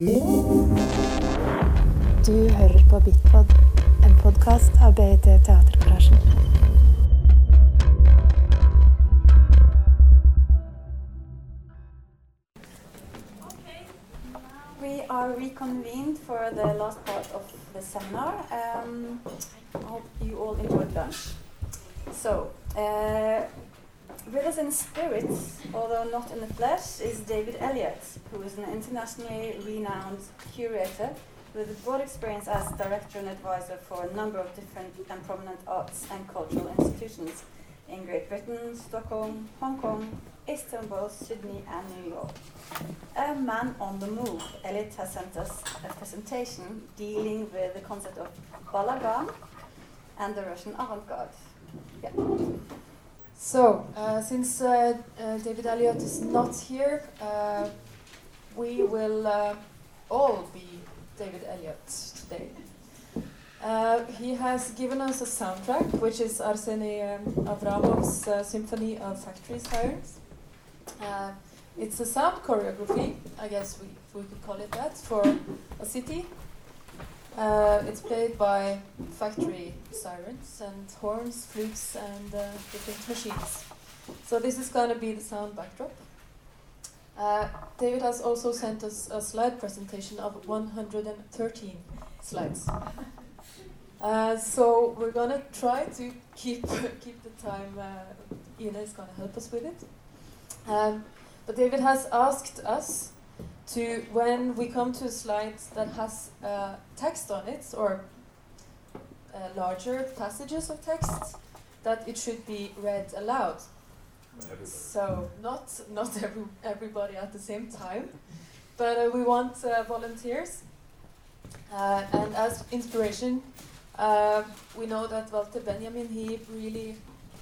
Du hører på Bitpod, en podkast av BIT Teatergarasjen. We are reconvened for the last part of the seminar. Um, I hope you all enjoyed lunch. So, uh, with us in spirit, although not in the flesh, is David Elliott, who is an internationally renowned curator with a broad experience as director and advisor for a number of different and prominent arts and cultural institutions in Great Britain, Stockholm, Hong Kong, Istanbul, Sydney, and New York. A man on the move, Elliott has sent us a presentation dealing with the concept of balagan and the Russian avant-garde. Yeah. So, uh, since uh, uh, David Elliott is not here, uh, we will uh, all be David Elliott today. Uh, he has given us a soundtrack, which is Arseny um, Avraamov's Symphony of Factory Sirens. It's a sound choreography, I guess we, we could call it that, for a city. Uh, it's played by factory sirens and horns, flutes, and uh, different machines. So this is going to be the sound backdrop. Uh, David has also sent us a slide presentation of 113 slides. Uh, so we're gonna try to keep keep the time. Uh, Ina is gonna help us with it. Um, but David has asked us to, when we come to a slide that has uh, text on it or uh, larger passages of text, that it should be read aloud. So not not every, everybody at the same time, but uh, we want uh, volunteers. Uh, and as inspiration, uh, we know that Walter Benjamin he really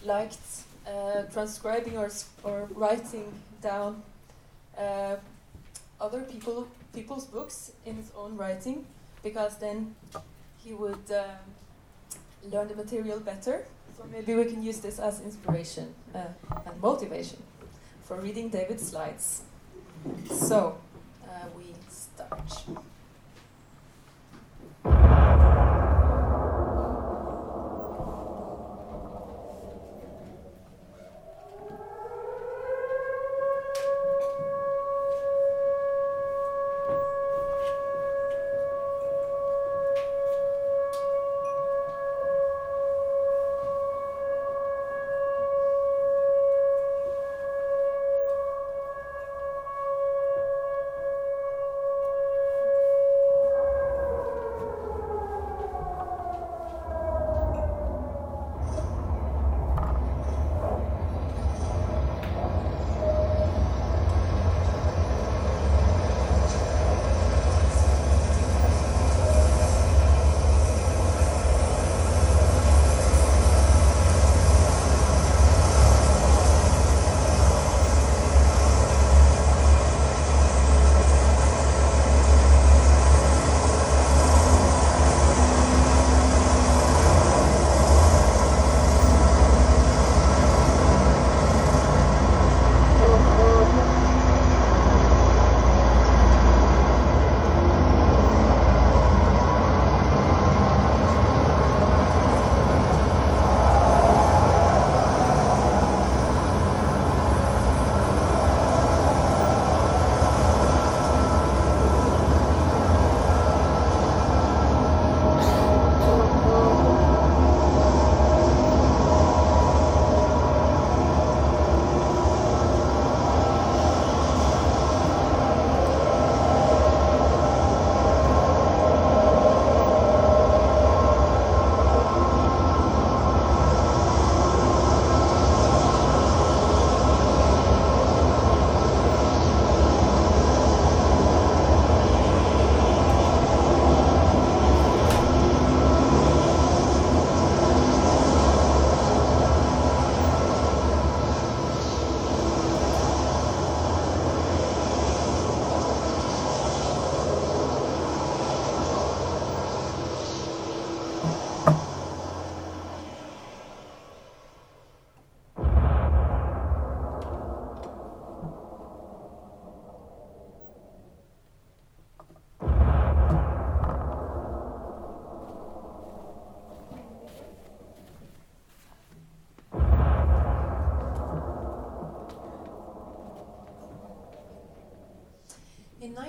liked uh, transcribing or or writing down uh, other people people's books in his own writing, because then he would um, learn the material better. So maybe we can use this as inspiration uh, and motivation for reading David's slides. So uh, we start.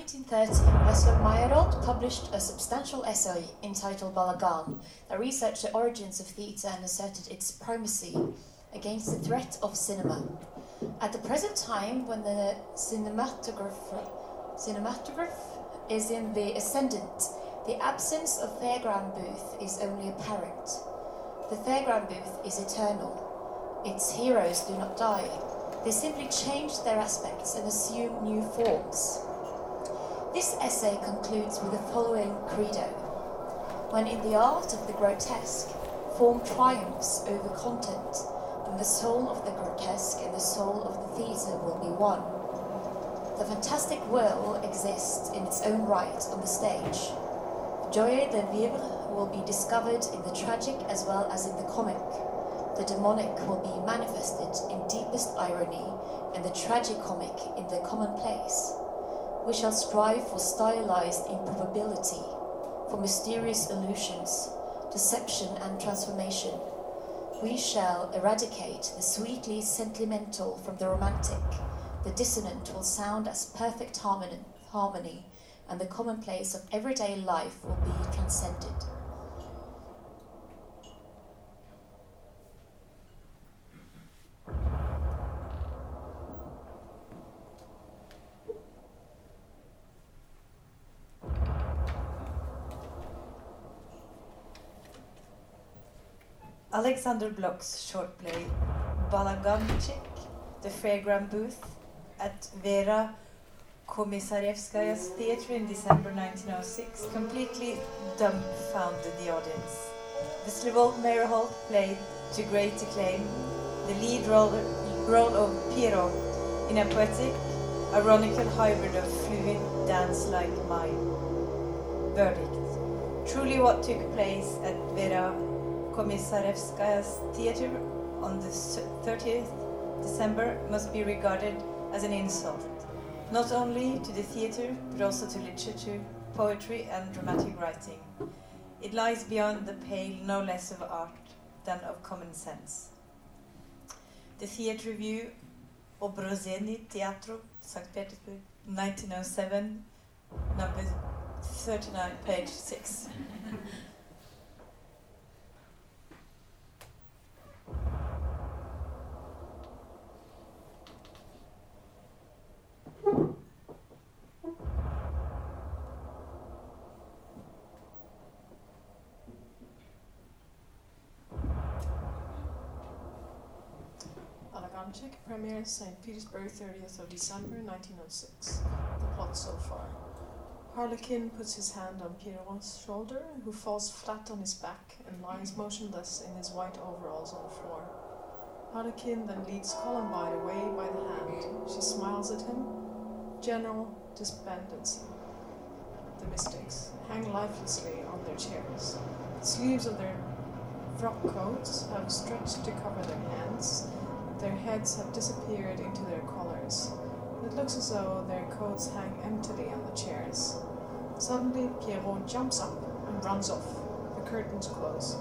1930, Vaslav Meyerhold published a substantial essay entitled Balagan that researched the origins of theatre and asserted its primacy against the threat of cinema. At the present time, when the cinematograph, cinematograph is in the ascendant, the absence of fairground booth is only apparent. The fairground booth is eternal. Its heroes do not die. They simply change their aspects and assume new forms. This essay concludes with the following credo When in the art of the grotesque, form triumphs over content, then the soul of the grotesque and the soul of the theatre will be one. The fantastic will exists in its own right on the stage. Joie de vivre will be discovered in the tragic as well as in the comic. The demonic will be manifested in deepest irony, and the tragicomic in the commonplace. We shall strive for stylized improbability, for mysterious illusions, deception and transformation. We shall eradicate the sweetly sentimental from the romantic. The dissonant will sound as perfect harmony, harmony and the commonplace of everyday life will be transcended. Alexander Blok's short play Balaganchik, The Fairground Booth, at Vera Komissarzhevskaya's theatre in December 1906 completely dumbfounded the audience. Vaslav Meyerhold played to great acclaim the lead role, role of Pierrot in a poetic, ironical hybrid of fluid dance like mime. Verdict. Truly what took place at Vera Komissarzhevskaya's theatre on the 30th December must be regarded as an insult not only to the theatre, but also to literature, poetry, and dramatic writing. It lies beyond the pale no less of art than of common sense. The theatre review Obrozeni Teatro, St. Petersburg, 1907, number 39, page 6. Balaganchik premieres St. Petersburg 30th of December 1906. The plot so far. Harlequin puts his hand on Pierrot's shoulder, who falls flat on his back and lies motionless in his white overalls on the floor. Harlequin then leads Columbine away by the hand. She smiles at him. General despondency. The mystics hang lifelessly on their chairs. The sleeves of their frock coats have stretched to cover their hands. Their heads have disappeared into their collars. It looks as though their coats hang emptily on the chairs. Suddenly, Pierrot jumps up and runs off. The curtains close.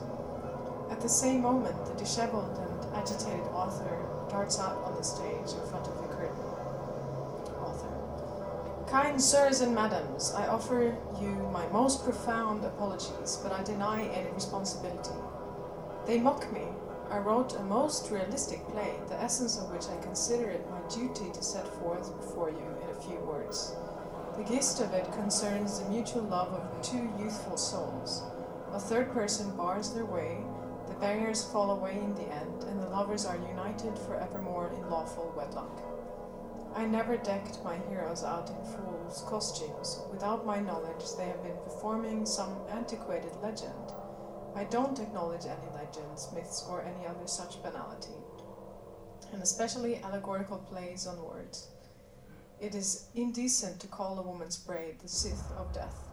At the same moment, the disheveled and agitated author darts out on the stage in front of the curtain. Author. Kind sirs and madams, I offer you my most profound apologies, but I deny any responsibility. They mock me. I wrote a most realistic play, the essence of which I consider it my duty to set forth before you in a few words. The gist of it concerns the mutual love of two youthful souls. A third person bars their way, the barriers fall away in the end, and the lovers are united forevermore in lawful wedlock. I never decked my heroes out in fools' costumes. Without my knowledge, they have been performing some antiquated legend. I don't acknowledge any legends, myths, or any other such banality, and especially allegorical plays on words. It is indecent to call a woman's braid the scythe of death.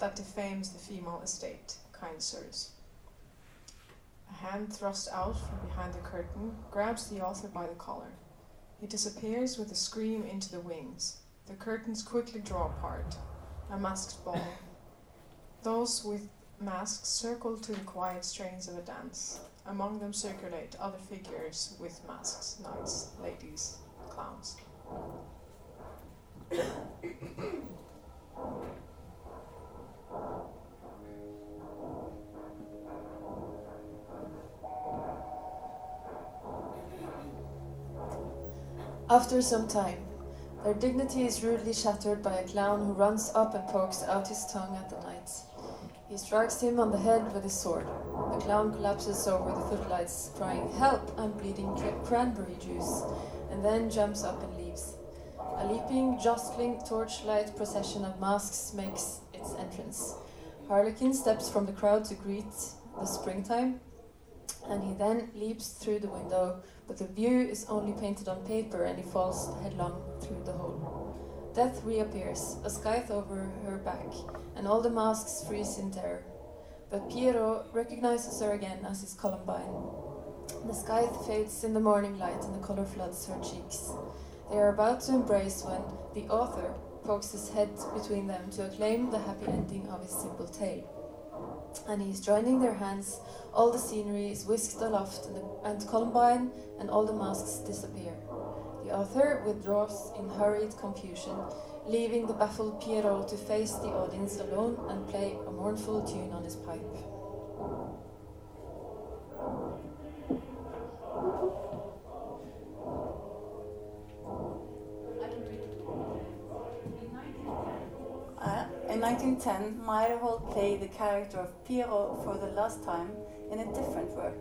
That defames the female estate, kind sirs. A hand thrust out from behind the curtain grabs the author by the collar. He disappears with a scream into the wings. The curtains quickly draw apart. A masked ball. Those with Masks circle to the quiet strains of a dance. Among them circulate other figures with masks, knights, ladies, clowns. After some time, their dignity is rudely shattered by a clown who runs up and pokes out his tongue at the knights. He strikes him on the head with his sword. The clown collapses over the footlights, crying, Help! I'm bleeding cra- cranberry juice, and then jumps up and leaves. A leaping, jostling torchlight procession of masks makes its entrance. Harlequin steps from the crowd to greet the springtime, and he then leaps through the window, but the view is only painted on paper and he falls headlong through the hole. Death reappears, a scythe over her back, and all the masks freeze in terror. But Pierrot recognizes her again as his Columbine. The sky fades in the morning light and the color floods her cheeks. They are about to embrace when the author pokes his head between them to acclaim the happy ending of his simple tale. And he is joining their hands, all the scenery is whisked aloft, and, the, and Columbine and all the masks disappear. The author withdraws in hurried confusion, leaving the baffled Pierrot to face the audience alone and play a mournful tune on his pipe. Uh, in 1910, Meyerhold played the character of Pierrot for the last time in a different work,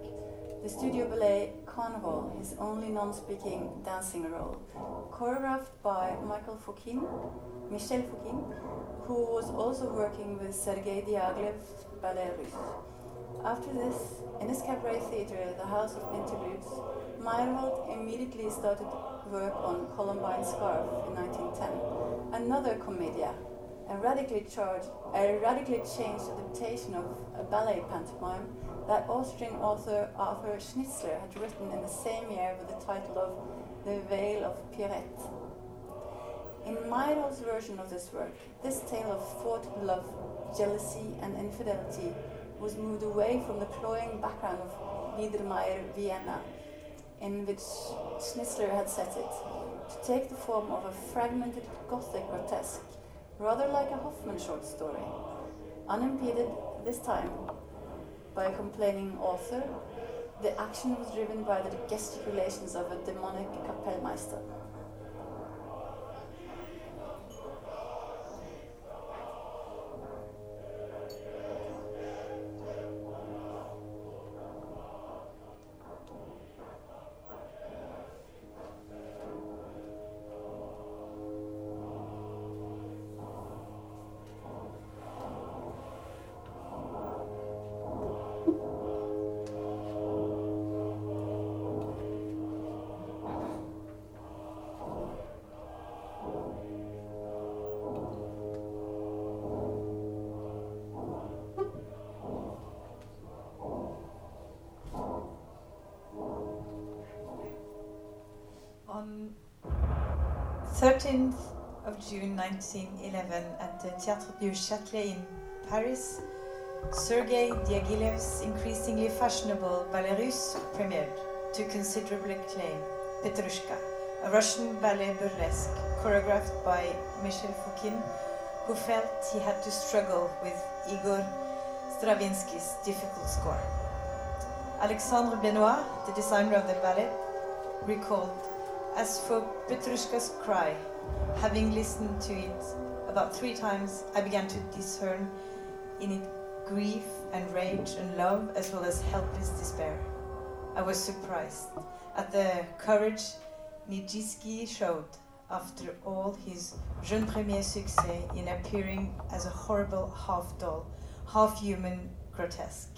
the studio ballet Carnival, his only non-speaking dancing role, choreographed by Michael Fokine, Michel Fokine, who was also working with Sergei Diaghilev's Ballet Russe. After this, in his cabaret theatre, the House of Interludes, Meyerhold immediately started work on Columbine Scarf in 1910, another commedia, a radically charged, a radically changed adaptation of a ballet pantomime that Austrian author Arthur Schnitzler had written in the same year with the title of The Veil of Pierrette. In Meyerhold's version of this work, this tale of fought love, jealousy, and infidelity was moved away from the cloying background of Biedermeier Vienna, in which Schnitzler had set it, to take the form of a fragmented Gothic grotesque, rather like a Hoffmann short story, unimpeded this time by a complaining author. The action was driven by the gesticulations of a demonic Kapellmeister. 13th of June 1911 at the Théâtre du Châtelet in Paris, Sergei Diaghilev's increasingly fashionable ballet russe premiered to considerable acclaim, Petrushka, a Russian ballet burlesque choreographed by Michel Fokine, who felt he had to struggle with Igor Stravinsky's difficult score. Alexandre Benois, the designer of the ballet, recalled as for Petrushka's cry, having listened to it about three times, I began to discern in it grief and rage and love as well as helpless despair. I was surprised at the courage Nijinsky showed after all his jeune premier succès in appearing as a horrible half doll, half human grotesque.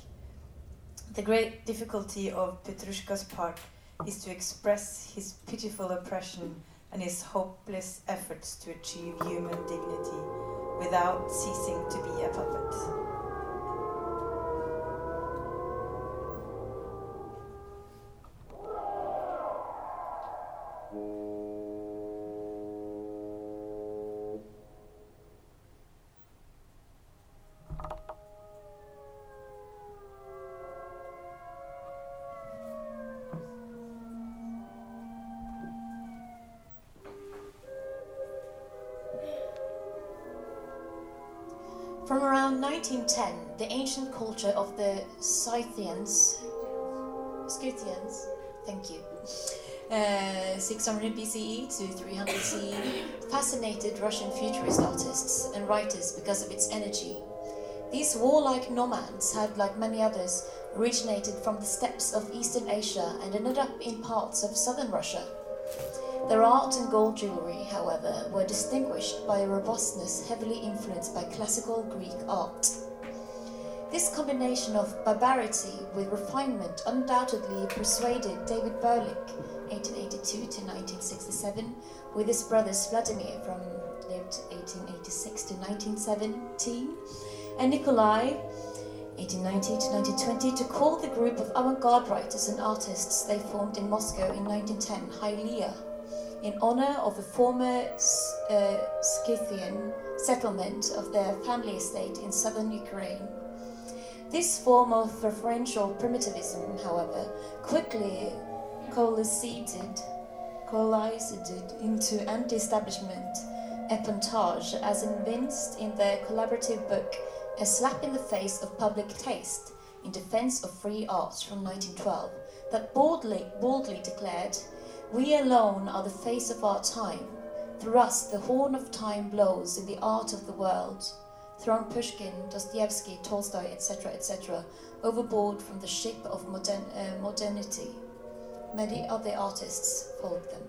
The great difficulty of Petrushka's part is to express his pitiful oppression and his hopeless efforts to achieve human dignity without ceasing to be a puppet. 10, the ancient culture of the Scythians, Scythians, thank you, uh, 600 BCE to 300 CE, fascinated Russian futurist artists and writers because of its energy. These warlike nomads had, like many others, originated from the steppes of Eastern Asia and ended up in parts of southern Russia. Their art and gold jewelry, however, were distinguished by a robustness heavily influenced by classical Greek art. This combination of barbarity with refinement undoubtedly persuaded David Burliuk, 1882 to 1967, with his brothers Vladimir from lived 1886 to 1917, and Nikolai, 1890 to 1920, to call the group of avant-garde writers and artists they formed in Moscow in 1910 Hylaea, in honor of the former uh, Scythian settlement of their family estate in southern Ukraine. This form of referential primitivism, however, quickly coalesced, coalesced into anti-establishment épatage as evinced in their collaborative book A Slap in the Face of Public Taste in Defense of Free Arts from 1912 that boldly, boldly declared, We alone are the face of our time. Through us the horn of time blows in the art of the world thrown Pushkin, Dostoevsky, Tolstoy, etc., etc., overboard from the ship of modern, uh, modernity. Many other artists followed them.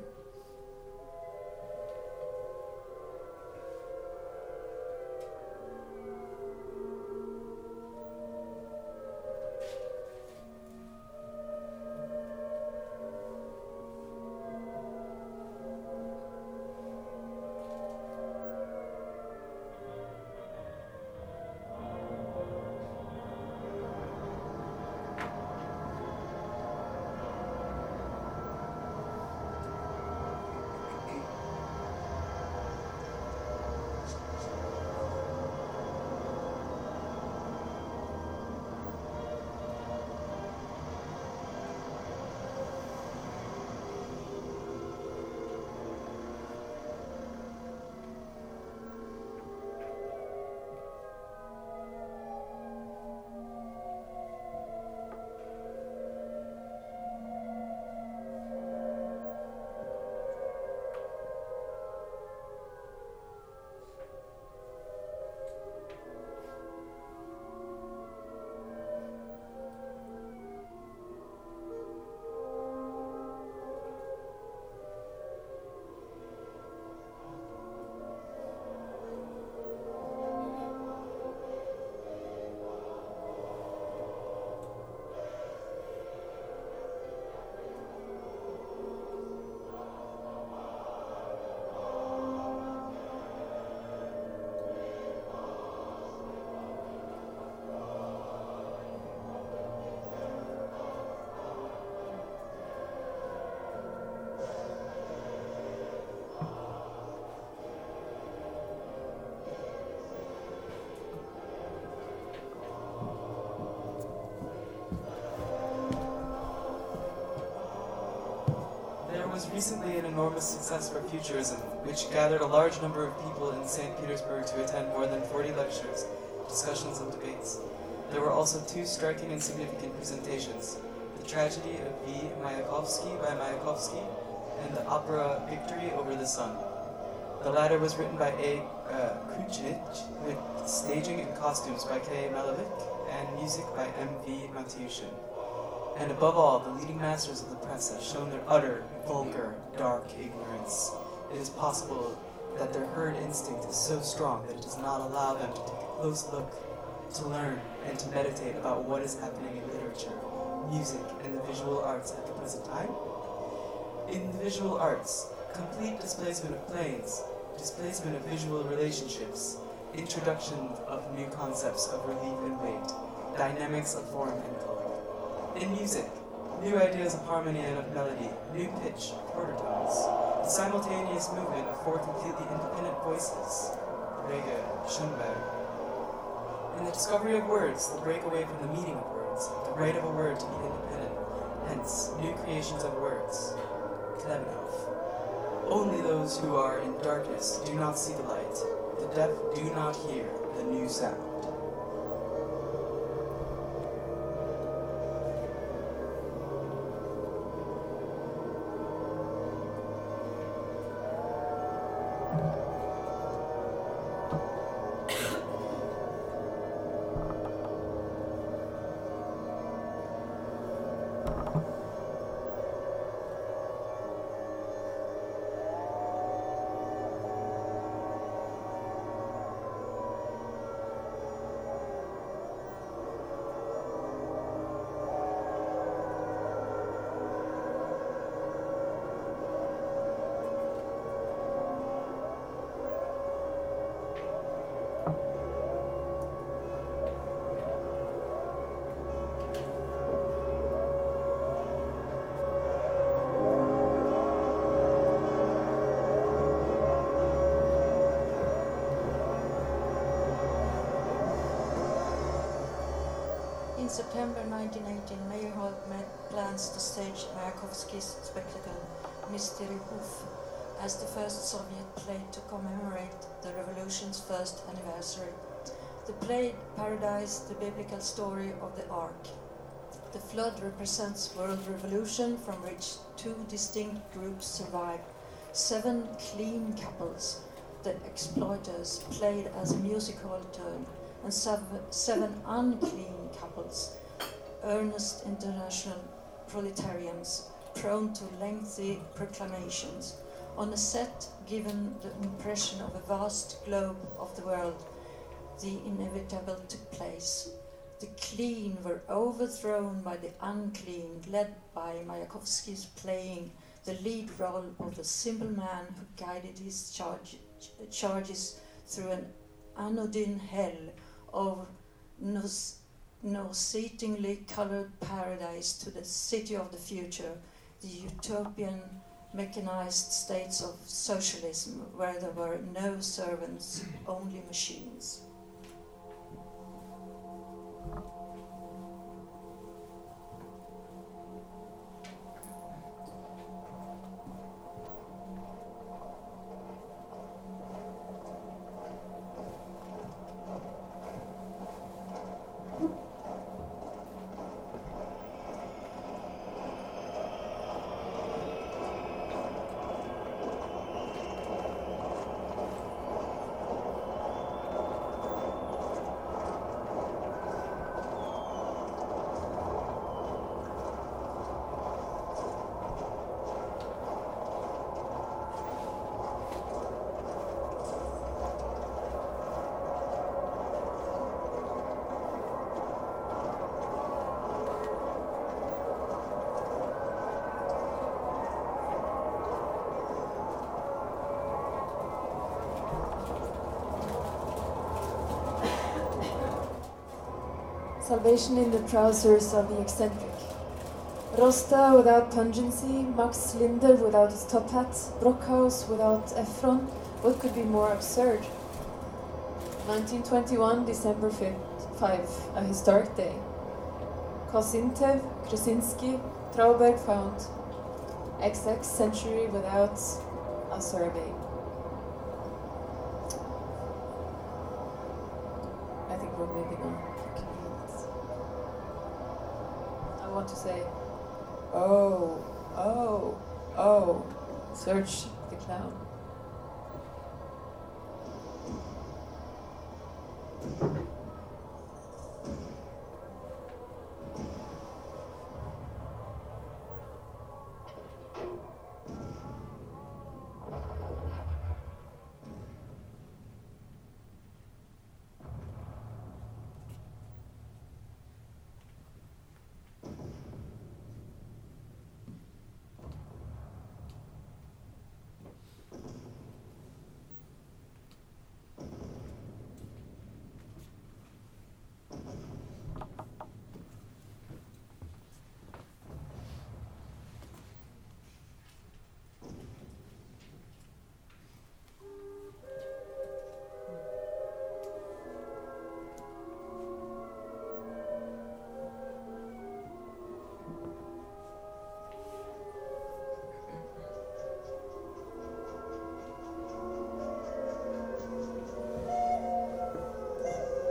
Was recently an enormous success for Futurism, which gathered a large number of people in St. Petersburg to attend more than 40 lectures, discussions, and debates. There were also two striking and significant presentations The Tragedy of V. Mayakovsky by Mayakovsky and the opera Victory Over the Sun. The latter was written by A. Uh, with staging and costumes by K. Malevich, and music by M. V. Matyushin. And above all, the leading masters of the press have shown their utter, vulgar, dark ignorance. It is possible that their herd instinct is so strong that it does not allow them to take a close look, to learn, and to meditate about what is happening in literature, music, and the visual arts at the present time. In the visual arts, complete displacement of planes, displacement of visual relationships, introduction of new concepts of relief and weight, dynamics of form and color. In music, new ideas of harmony and of melody, new pitch, quarter tones, the simultaneous movement of four completely independent voices, Reger, Schoenberg. In the discovery of words, the breakaway from the meaning of words, the right of a word to be independent, hence, new creations of words, Khlebnikov. Only those who are in darkness do not see the light, the deaf do not hear the new sound. 1919, Meyerhold plans to stage Mayakovsky's spectacle Mystery Hoof as the first Soviet play to commemorate the revolution's first anniversary. The play parodies the biblical story of the Ark. The flood represents world revolution from which two distinct groups survive. Seven clean couples, the exploiters, played as a music hall turn, and seven unclean couples, earnest international proletarians, prone to lengthy proclamations. On a set given the impression of a vast globe of the world, the inevitable took place. The clean were overthrown by the unclean, led by Mayakovsky's playing the lead role of the simple man who guided his charge, charges through an anodyne hell of naus- nauseatingly colored paradise to the city of the future, the utopian mechanized states of socialism where there were no servants, only machines. Salvation in the trousers of the eccentric. Rosta without pungency, Max Linder without his top hat, Brockhaus without Efron. What could be more absurd? 1921, December 5th, 5, a historic day. Kozintsev, Krasinski, Trauberg found. XX century without a survey. Search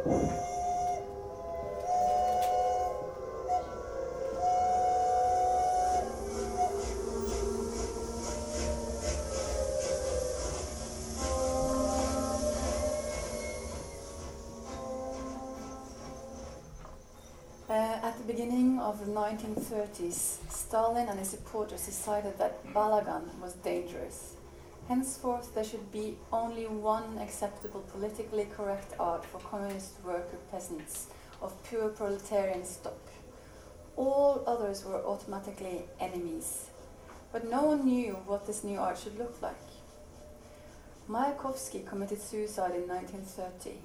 Uh, the beginning of the 1930s, Stalin and his supporters decided that Balagan was dangerous. Henceforth, there should be only one acceptable politically correct art for communist worker peasants of pure proletarian stock. All others were automatically enemies. But no one knew what this new art should look like. Mayakovsky committed suicide in 1930.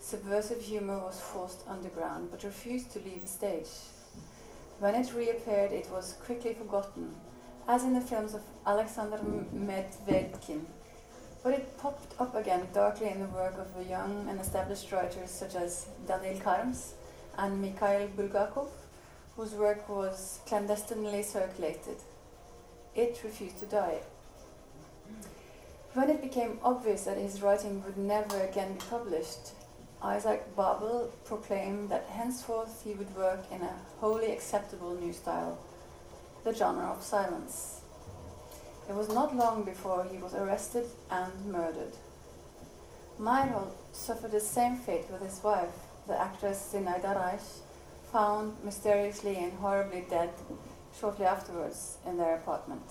Subversive humor was forced underground but refused to leave the stage. When it reappeared, it was quickly forgotten, as in the films of Alexander Medvedkin. But it popped up again darkly in the work of young and established writers such as Daniel Kharms, and Mikhail Bulgakov, whose work was clandestinely circulated. It refused to die. When it became obvious that his writing would never again be published, Isaac Babel proclaimed that henceforth he would work in a wholly acceptable new style, the genre of silence. It was not long before he was arrested and murdered. Meyerhold suffered the same fate with his wife, the actress Zinaida Reich, found mysteriously and horribly dead shortly afterwards in their apartment.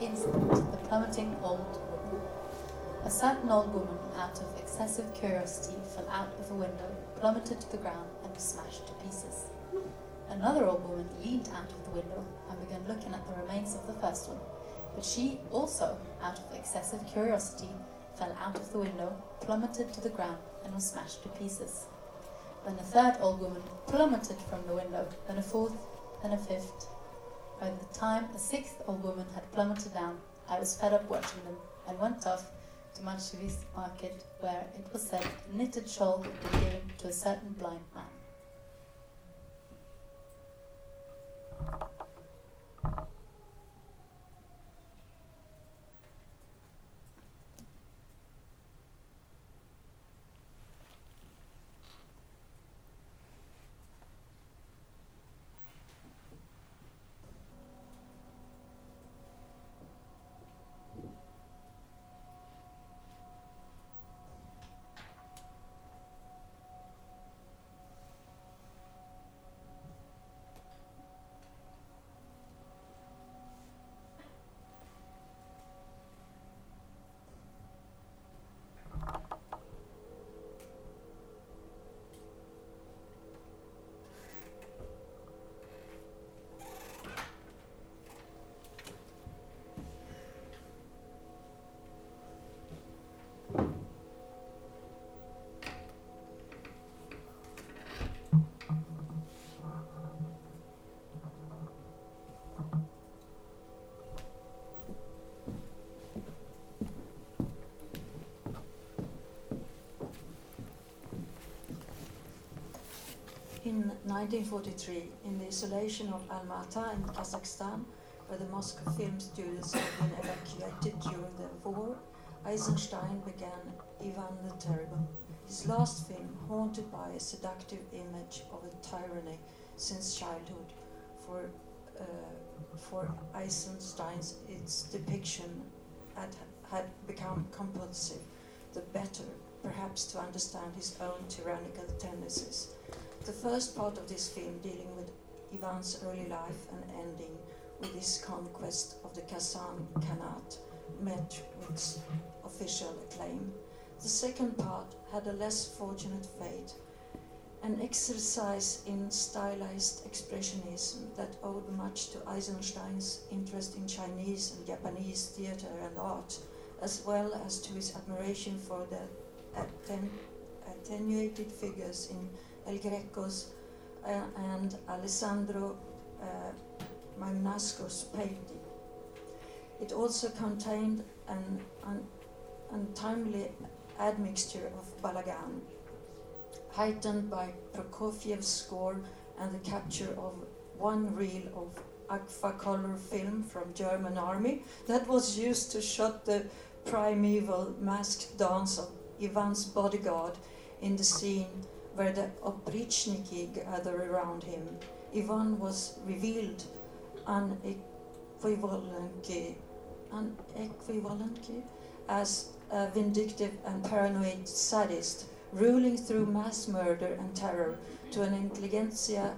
Instant, the plummeting old woman. A certain old woman, out of excessive curiosity, fell out of a window, plummeted to the ground, and was smashed to pieces. Another old woman leaned out of the window and began looking at the remains of the first one, but she also, out of excessive curiosity, fell out of the window, plummeted to the ground, and was smashed to pieces. Then a third old woman plummeted from the window, then a fourth, then a fifth, by the time a sixth old woman had plummeted down, I was fed up watching them and went off to Maltsevsky market, where it was said a knitted shawl had been given to a certain blind man. In 1943, in the isolation of Almaty in Kazakhstan, where the Moscow film studios had been evacuated during the war, Eisenstein began Ivan the Terrible. His last film, haunted by a seductive image of a tyranny since childhood, for uh, for Eisenstein's its depiction had, had become compulsive, the better, perhaps, to understand his own tyrannical tendencies. The first part of this film, dealing with Ivan's early life and ending with his conquest of the Kazan Khanate, met with official acclaim. The second part had a less fortunate fate an exercise in stylized expressionism that owed much to Eisenstein's interest in Chinese and Japanese theater and art, as well as to his admiration for the atten attenuated figures in El Greco's uh, and Alessandro uh, Magnasco's painting. It also contained an untimely admixture of Balagan, heightened by Prokofiev's score and the capture of one reel of Agfacolor film from German army that was used to shot the primeval masked dance of Ivan's bodyguard in the scene where the oprichniki gather around him. Ivan was revealed unequivocally, unequivocally as a vindictive and paranoid sadist ruling through mass murder and terror to an intelligentsia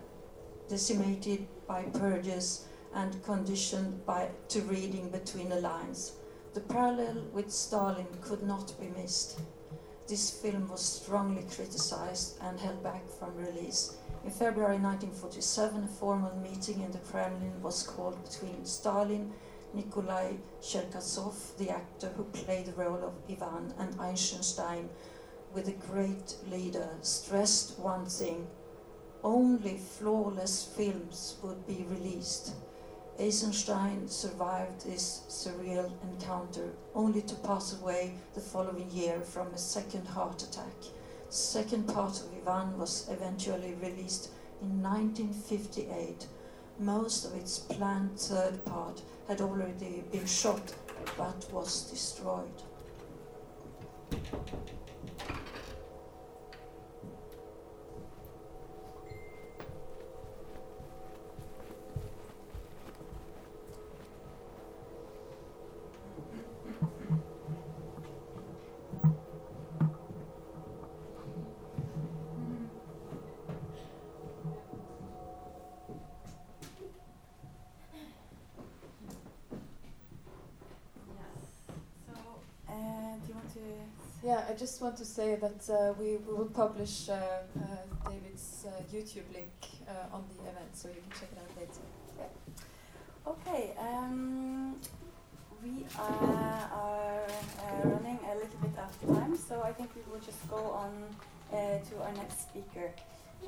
decimated by purges and conditioned by, to reading between the lines. The parallel with Stalin could not be missed. This film was strongly criticized and held back from release. In February 1947, a formal meeting in the Kremlin was called between Stalin, Nikolai Cherkasov, the actor who played the role of Ivan, and Eisenstein, with a great leader, stressed one thing only flawless films would be released. Eisenstein survived this surreal encounter only to pass away the following year from a second heart attack. The second part of Ivan was eventually released in 1958. Most of its planned third part had already been shot but was destroyed. Yeah, I just want to say that uh, we, we will publish uh, uh, David's uh, YouTube link uh, on the event, so you can check it out later. Yeah. Okay, um, we are, are uh, running a little bit out of time, so I think we will just go on to our next speaker.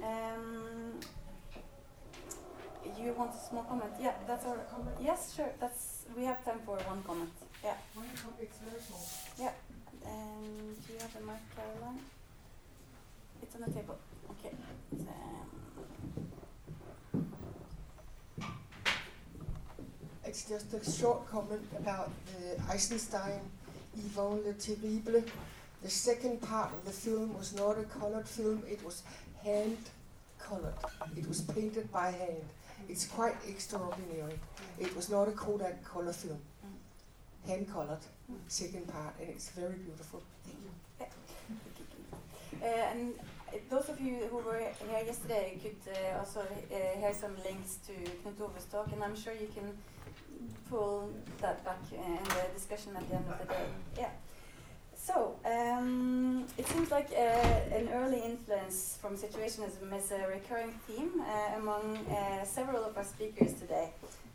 Um, you want a small comment? Yeah, that's our comment. Yes, sure. That's we have time for one comment. Yeah. One comment. It's very small. Yeah. And do you have the mic, Caroline? It's on the table. Okay. It's just a short comment about the Eisenstein Ivan Le Terrible. The second part of the film was not a colored film, it was hand colored. It was painted by hand. It's quite extraordinary. It was not a Kodak color film. Mm. Hand colored second part, and it's very beautiful. Thank you. Uh, and those of you who were here yesterday could uh, also uh, hear some links to Knut Ove's talk, and I'm sure you can pull that back in the discussion at the end of the day. Yeah. So, um, it seems like uh, an early influence from situationism is a recurring theme uh, among uh, several of our speakers today.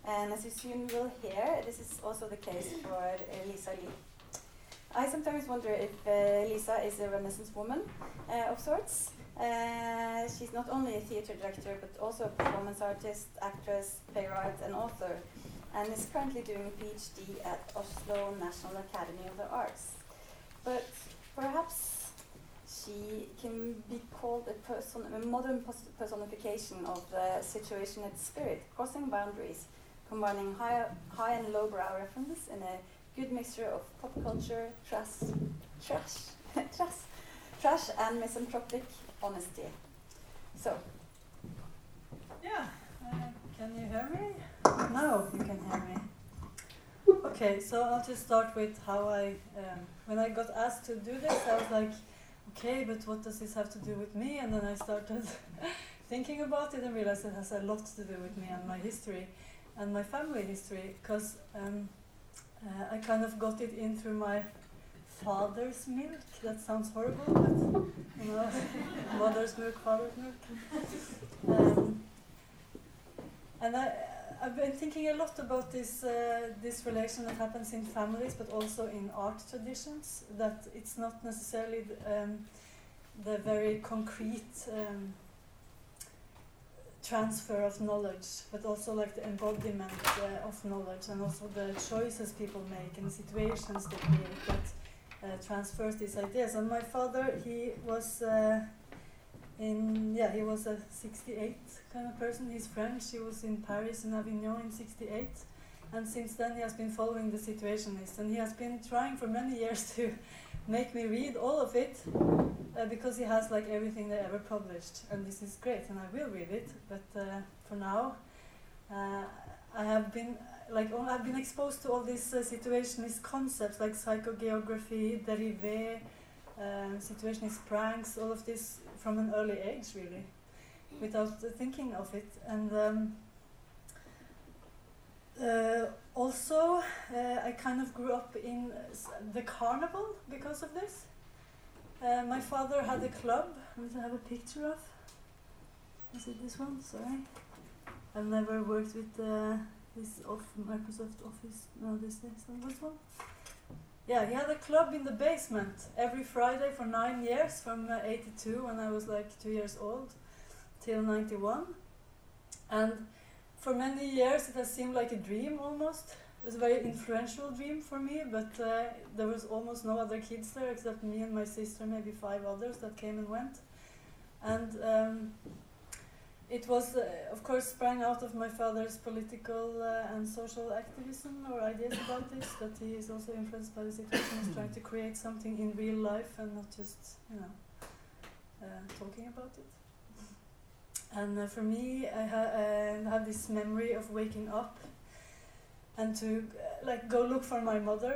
And as you soon will hear, this is also the case for Lisa Lie. I sometimes wonder if uh, Lisa is a Renaissance woman uh, of sorts. Uh, she's not only a theater director, but also a performance artist, actress, playwright, and author, and is currently doing a PhD at Oslo National Academy of the Arts. But perhaps she can be called a person, a modern personification of the situationist spirit, crossing boundaries, combining high, high and lowbrow references in a good mixture of pop culture, trash, trash, trash, trash, and misanthropic honesty. So, Yeah, uh, can you hear me? No, you can hear me. Okay, so I'll just start with how I, um, when I got asked to do this, I was like, okay, but what does this have to do with me? And then I started thinking about it and realized it has a lot to do with me and my history and my family history because um, uh, I kind of got it in through my father's milk. That sounds horrible, but you know, mother's milk, father's milk. Um, and I, I've been thinking a lot about this uh, this relation that happens in families, but also in art traditions. That it's not necessarily the, um, the very concrete um, transfer of knowledge, but also like the embodiment uh, of knowledge, and also the choices people make and the situations they create that uh, transfers these ideas. And my father, he was. Uh, in yeah he was a 68 kind of person he's french he was in paris and avignon in 68 and since then he has been following the situationists and he has been trying for many years to make me read all of it uh, because he has like everything they ever published and this is great and i will read it but uh, for now uh, i have been like oh, i've been exposed to all these uh, situationist concepts like psychogeography dérive um, situationist pranks all of this from an early age, really, without thinking of it. And um, also, uh, I kind of grew up in the carnival because of this. Uh, my father had a club, which I have a picture of. Is it this one? Sorry. I've never worked with uh, this off Microsoft Office. No, this is this one. Yeah, he had a club in the basement every Friday for nine years, from uh, 82 when I was like two years old till 91. And for many years it has seemed like a dream almost. It was a very influential dream for me, but uh, there was almost no other kids there except me and my sister, maybe five others that came and went. And um, it was, uh, of course, sprang out of my father's political uh, and social activism or ideas about this, that he is also influenced by the situation, he's trying to create something in real life and not just, you know, uh, talking about it. And uh, for me, I ha uh, have this memory of waking up and to uh, like go look for my mother.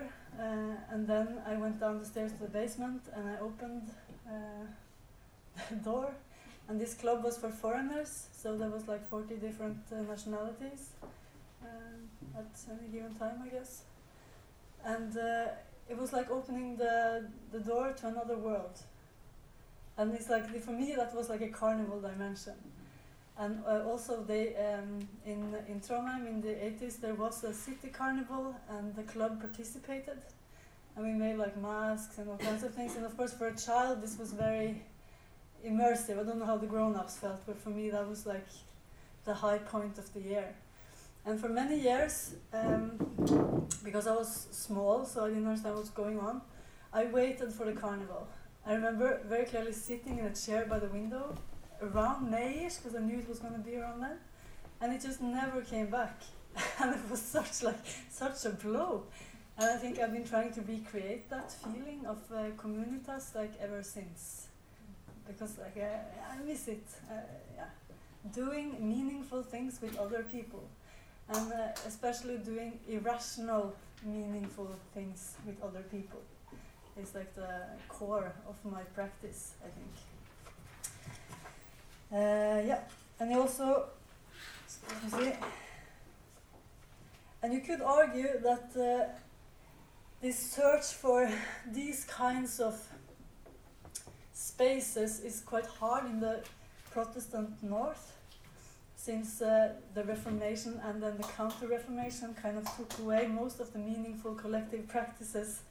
and then I went down the stairs to the basement and I opened the door and this club was for foreigners, so there was like 40 different uh, nationalities uh, at any given time, I guess. And uh, it was like opening the, the door to another world. And it's like, for me, that was like a carnival dimension. And uh, also, they um, in in Trondheim in the 80s there was a city carnival, and the club participated, and we made like masks and all kinds of things. And of course, for a child, this was very immersive. I don't know how the grown-ups felt, but for me that was like the high point of the year. And for many years, um, because I was small, so I didn't understand what was going on, I waited for the carnival. I remember very clearly sitting in a chair by the window around Mayish, because I knew it was going to be around then, and it just never came back. and it was such like such a blow. And I think I've been trying to recreate that feeling of uh, communitas like ever since because like I, I miss it. Uh, yeah. Doing meaningful things with other people, and uh, especially doing irrational, meaningful things with other people, is like the core of my practice. I think. Uh, yeah, and also, see, and you could argue that uh, this search for these kinds of spaces is quite hard in the Protestant North, since uh, the Reformation and then the Counter Reformation kind of took away most of the meaningful collective practices,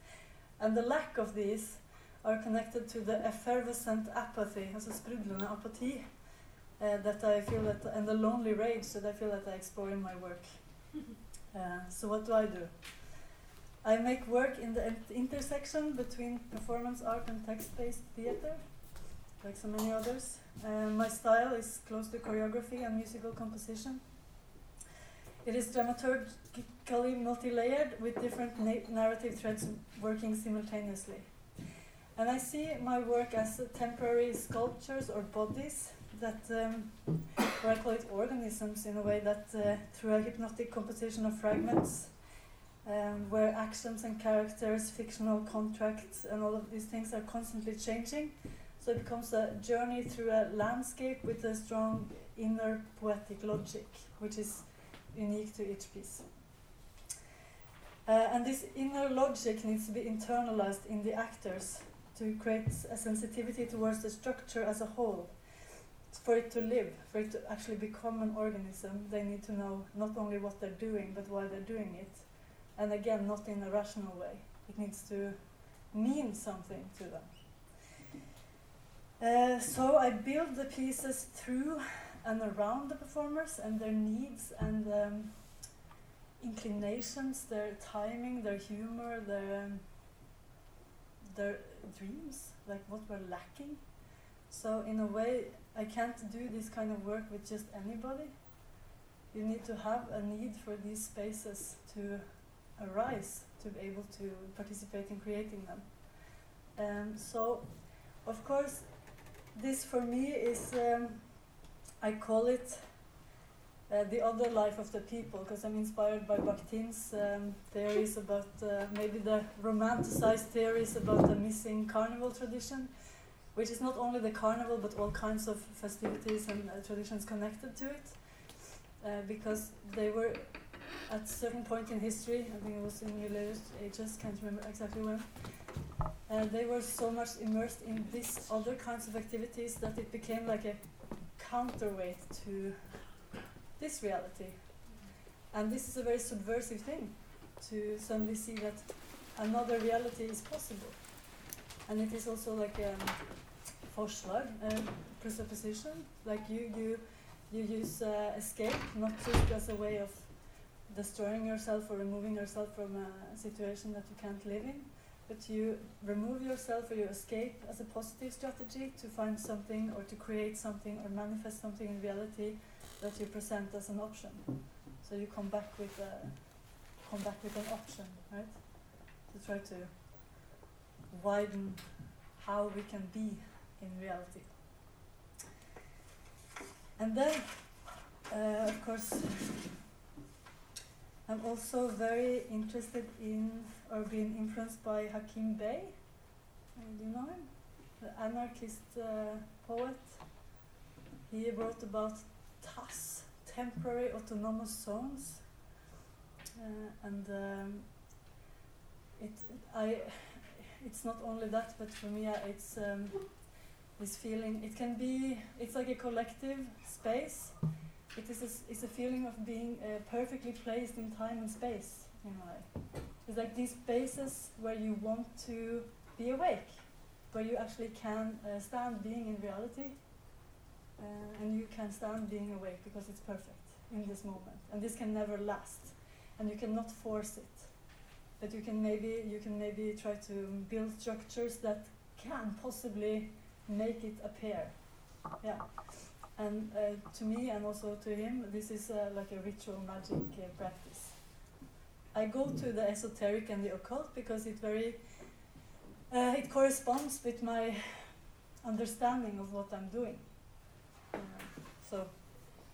and the lack of these are connected to the effervescent apathy, also sprudlende apathy, uh, that I feel that, and the lonely rage that I feel that I explore in my work. Uh, so what do I do? I make work in the intersection between performance art and text-based theater. like so many others. Um, my style is close to choreography and musical composition. It is dramaturgically multi-layered with different na narrative threads working simultaneously. And I see my work as temporary sculptures or bodies that, um, or I call it organisms in a way that uh, through a hypnotic composition of fragments, um, where actions and characters, fictional contracts, and all of these things are constantly changing. So it becomes a journey through a landscape with a strong inner poetic logic, which is unique to each piece. Uh, and this inner logic needs to be internalized in the actors to create a sensitivity towards the structure as a whole. For it to live, for it to actually become an organism, they need to know not only what they're doing, but why they're doing it. And again, not in a rational way. It needs to mean something to them. Uh, so I build the pieces through and around the performers and their needs and um, inclinations, their timing, their humor, their um, their dreams, like what we're lacking. So in a way, I can't do this kind of work with just anybody. You need to have a need for these spaces to arise to be able to participate in creating them. Um, so, of course, this for me is um, I call it uh, the other life of the people because I'm inspired by Bakhtin's um, theories about uh, maybe the romanticized theories about the missing carnival tradition, which is not only the carnival but all kinds of festivities and uh, traditions connected to it, uh, because they were at a certain point in history, I think it was in the latest ages, can't remember exactly when, uh, they were so much immersed in these other kinds of activities that it became like a counterweight to this reality. And this is a very subversive thing to suddenly see that another reality is possible. And it is also like a forslag, a presupposition. Like you, you, you use uh, escape not just as a way of destroying yourself or removing yourself from a situation that you can't live in, but you remove yourself or you escape as a positive strategy to find something or to create something or manifest something in reality that you present as an option. So you come back with a come back with an option, right? To try to widen how we can be in reality. And then, uh, of course, I'm also very interested in or being influenced by Hakim Bey. Do you know him? The anarchist uh, poet. He wrote about TAZ, temporary autonomous zones, uh, and um, it I it's not only that, but for me, it's um, this feeling. It can be. It's like a collective space. It is a, it's a feeling of being uh, perfectly placed in time and space a way. It's like these spaces where you want to be awake, where you actually can uh, stand being in reality, uh, and you can stand being awake because it's perfect in this moment. And this can never last, and you cannot force it. But you can maybe you can maybe try to build structures that can possibly make it appear. Yeah. And uh, to me and also to him, this is uh, like a ritual magic uh, practice. I go to the esoteric and the occult because it very uh, it corresponds with my understanding of what I'm doing. Uh, so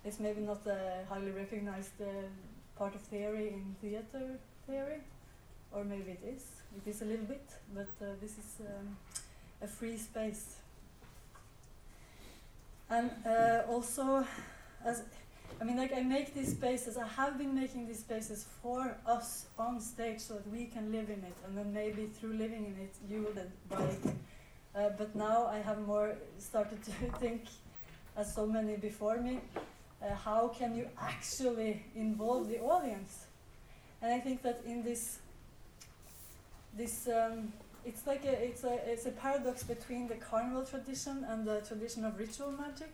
it's maybe not a highly recognized uh, part of theory in theater theory, or maybe it is. It is a little bit, but this is um, a free space and uh, also as I mean, like I make these spaces. I have been making these spaces for us on stage so that we can live in it, and then maybe through living in it, you will then buy it. Uh, but now I have more started to think, as so many before me, uh, how can you actually involve the audience? And I think that in this, this um, it's like a it's a it's a paradox between the carnival tradition and the tradition of ritual magic.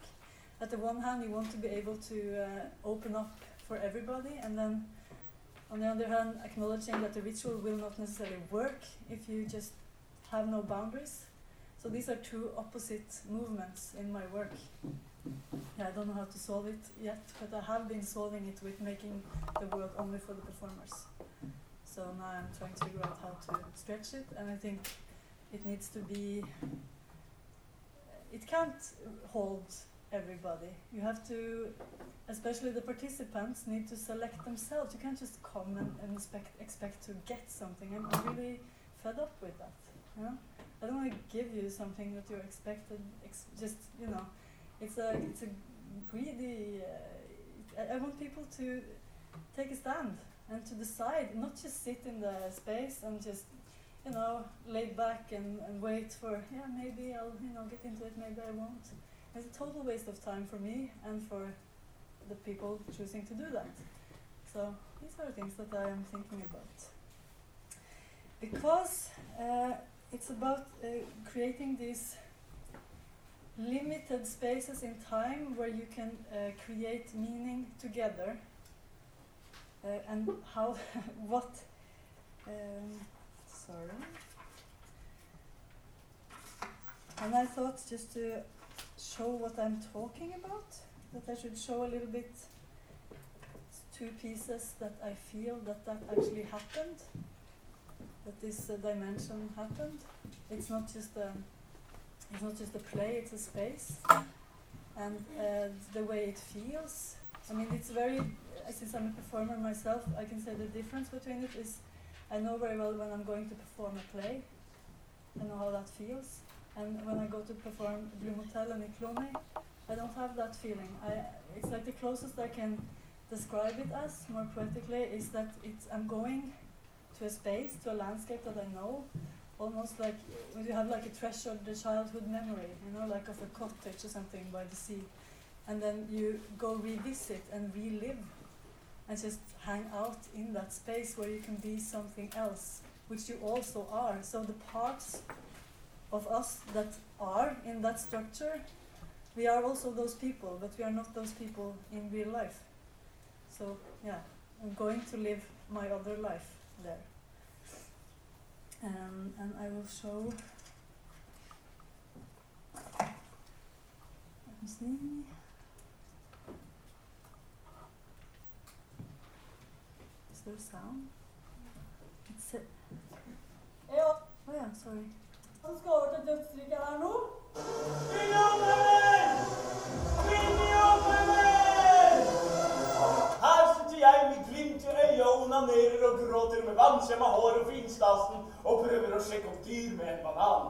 At the one hand, you want to be able to uh, open up for everybody, and then on the other hand, acknowledging that the ritual will not necessarily work if you just have no boundaries. So these are two opposite movements in my work. Yeah, I don't know how to solve it yet, but I have been solving it with making the world only for the performers. So now I'm trying to figure out how to stretch it, and I think it needs to be. It can't hold everybody. You have to, especially the participants, need to select themselves. You can't just come and, and expect, expect to get something. I'm, really fed up with that. You know? I don't want to give you something that you're expected. Ex just you know, it's a it's a greedy. Uh, I, I want people to take a stand and to decide, not just sit in the space and just you know lay back and, and wait for yeah maybe I'll you know get into it maybe I won't. It's a total waste of time for me and for the people choosing to do that. So these are things that I am thinking about. Because uh, it's about uh, creating these limited spaces in time where you can uh, create meaning together. Uh, and how, what, um, sorry. And I thought just to show what I'm talking about, that I should show a little bit two pieces that I feel that that actually happened that this uh, dimension happened. It's not just a it's not just a play; it's a space, and uh, the way it feels. I mean, it's very. Uh, since I'm a performer myself, I can say the difference between it is, I know very well when I'm going to perform a play. I know how that feels, and when I go to perform Blue Motel and Ikloni, I don't have that feeling. I it's like the closest I can describe it as more poetically is that it's I'm going to a space, to a landscape that I know, almost like when you have like a treasured childhood memory, you know, like of a cottage or something by the sea, and then you go revisit and relive, and just hang out in that space where you can be something else, which you also are. So the parts of us that are in that structure, we are also those people, but we are not those people in real life. So yeah, I'm going to live my other life there. Um, and I will show. Let me see. There sound? It's a Ja, oh yeah, sorry. han skal over til dødsriket her nå. Her sitter jeg med glimt i øyet og onanerer og gråter med vannskjemma hår og finstasen og prøver å sjekke opp dyr med en banan.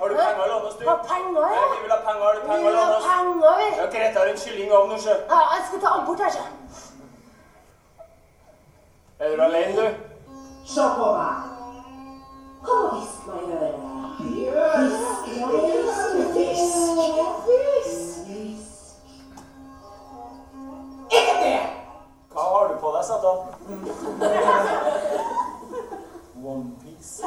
Har du penger å låne du? Har penger, ja? Vi vil ha penger. Har du penger Vi vil ha penger, vi. Ja, Grete har en kylling i ovnen, sjø. Ja, jeg skal ta her, så. Er du alene, du? Se på meg. Og hvisk meg i øret. Hvisk, hvisk, hvisk, hvisk. Ikke det! Hva har du på deg, Satan? One piece.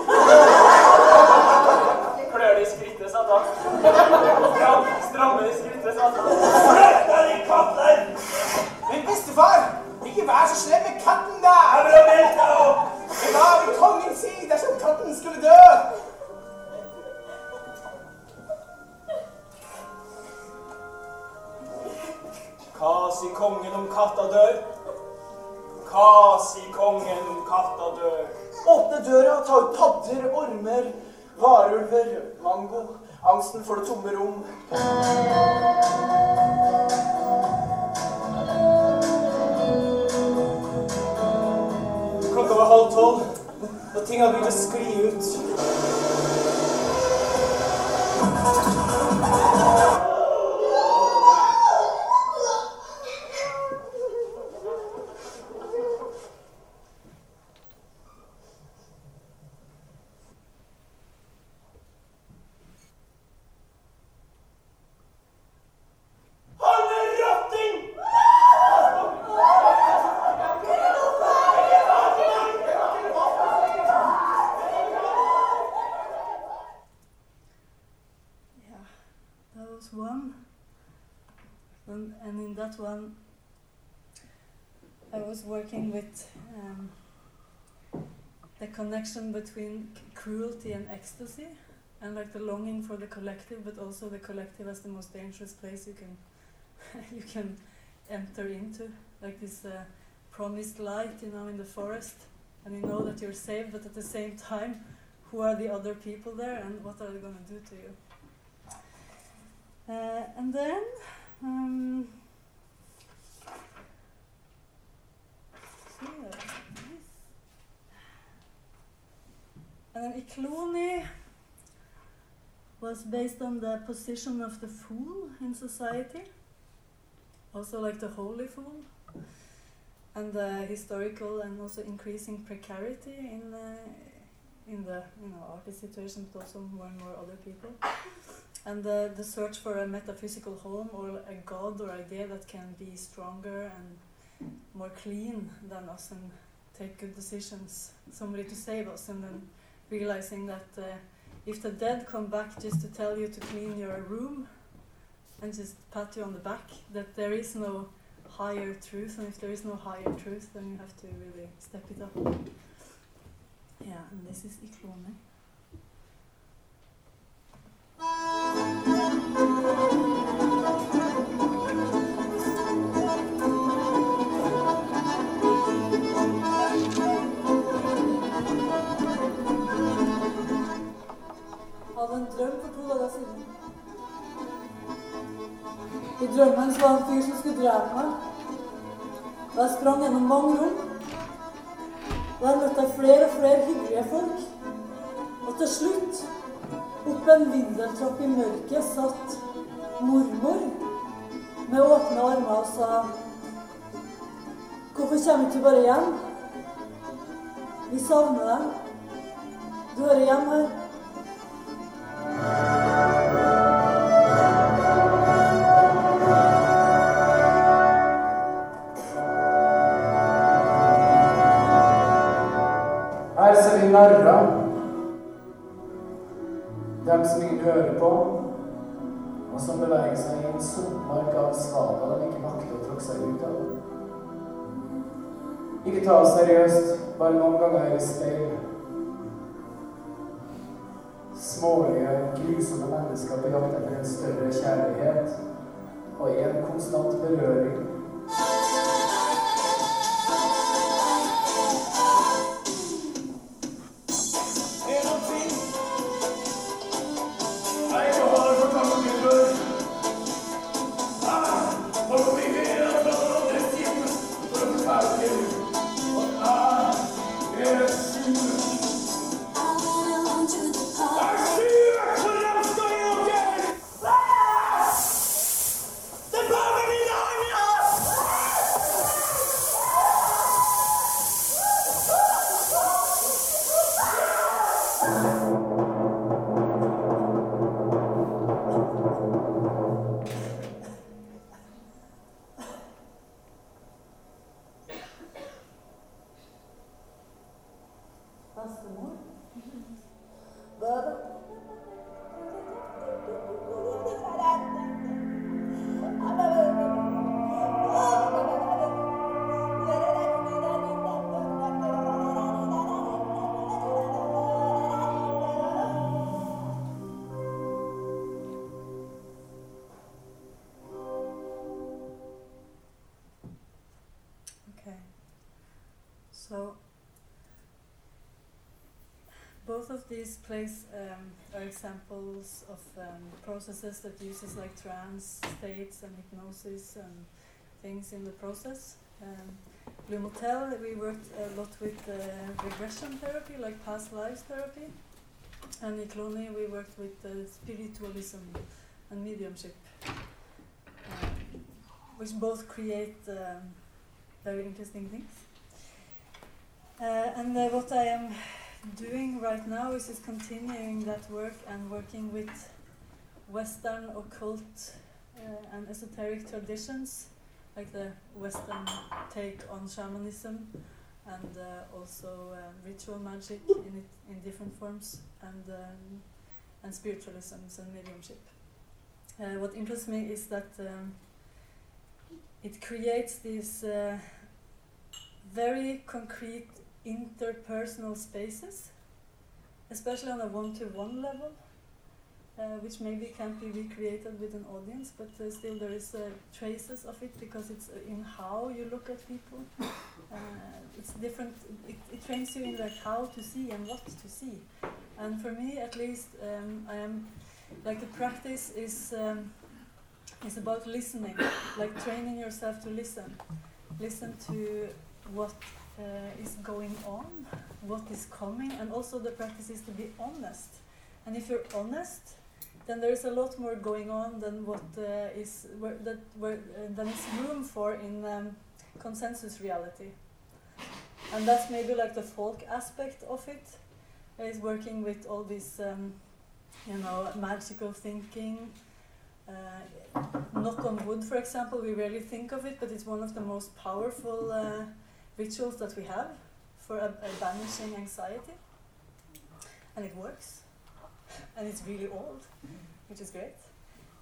Connection between cruelty and ecstasy, and like the longing for the collective, but also the collective as the most dangerous place you can you can enter into, like this uh, promised light, you know, in the forest, and you know that you're safe, but at the same time, who are the other people there, and what are they going to do to you? Uh, and then. Um, here, yes. And then Ikloni was based on the position of the fool in society, also like the holy fool, and the historical and also increasing precarity in uh, in the you know artist situation, but also more and more other people, and the the search for a metaphysical home or a god or idea that can be stronger and more clean than us and take good decisions, somebody to save us, and then realizing that uh, if the dead come back just to tell you to clean your room and just pat you on the back, that there is no higher truth, and if there is no higher truth, then you have to really step it up. Yeah, and this is Iklone. Siden. I drømmen så var det en fyr som skulle drepe meg. Og jeg sprang gjennom mange rom. Og jeg møtte flere og flere hyggelige folk. Og til slutt, opp en vindeltrapp i mørket, satt mormor med åpne armer og sa Hvorfor kommer ikke du bare hjem? Vi savner deg. Du hører hjem. Her som beveger seg i en sumpmark av svada de ikke makter å tråkke seg ut av. Ikke ta oss seriøst, bare noen ganger i speil. Smålige, grusomme mennesker på jakt etter en større kjærlighet og en konstant berøring. These plays um, are examples of um, processes that uses like trance states and hypnosis and things in the process. Um, Blue Motel, we worked a lot with uh, regression therapy, like past lives therapy. And in Cloney, we worked with uh, spiritualism and mediumship, um, which both create um, very interesting things. Uh, and uh, what I am doing right now is just continuing that work and working with Western occult uh, and esoteric traditions, like the Western take on shamanism and uh, also uh, ritual magic in it in different forms and um, and spiritualisms and mediumship. Uh, what interests me is that um, it creates these uh, very concrete interpersonal spaces, especially on a one-to-one level, uh, which maybe can't be recreated with an audience, but uh, still there is uh, traces of it because it's uh, in how you look at people. Uh, it's different. It, it trains you in like how to see and what to see. And for me, at least, um, I am like the practice is um, is about listening, like training yourself to listen, listen to what is going on, what is coming, and also the practice is to be honest. And if you're honest, then there is a lot more going on than what uh, is where, that where uh, than is room for in um, consensus reality. And that's maybe like the folk aspect of it, is working with all this, um, you know, magical thinking. Uh, knock on wood, for example, we rarely think of it, but it's one of the most powerful uh, rituals that we have for a, a banishing anxiety. And it works. And it's really old, which is great.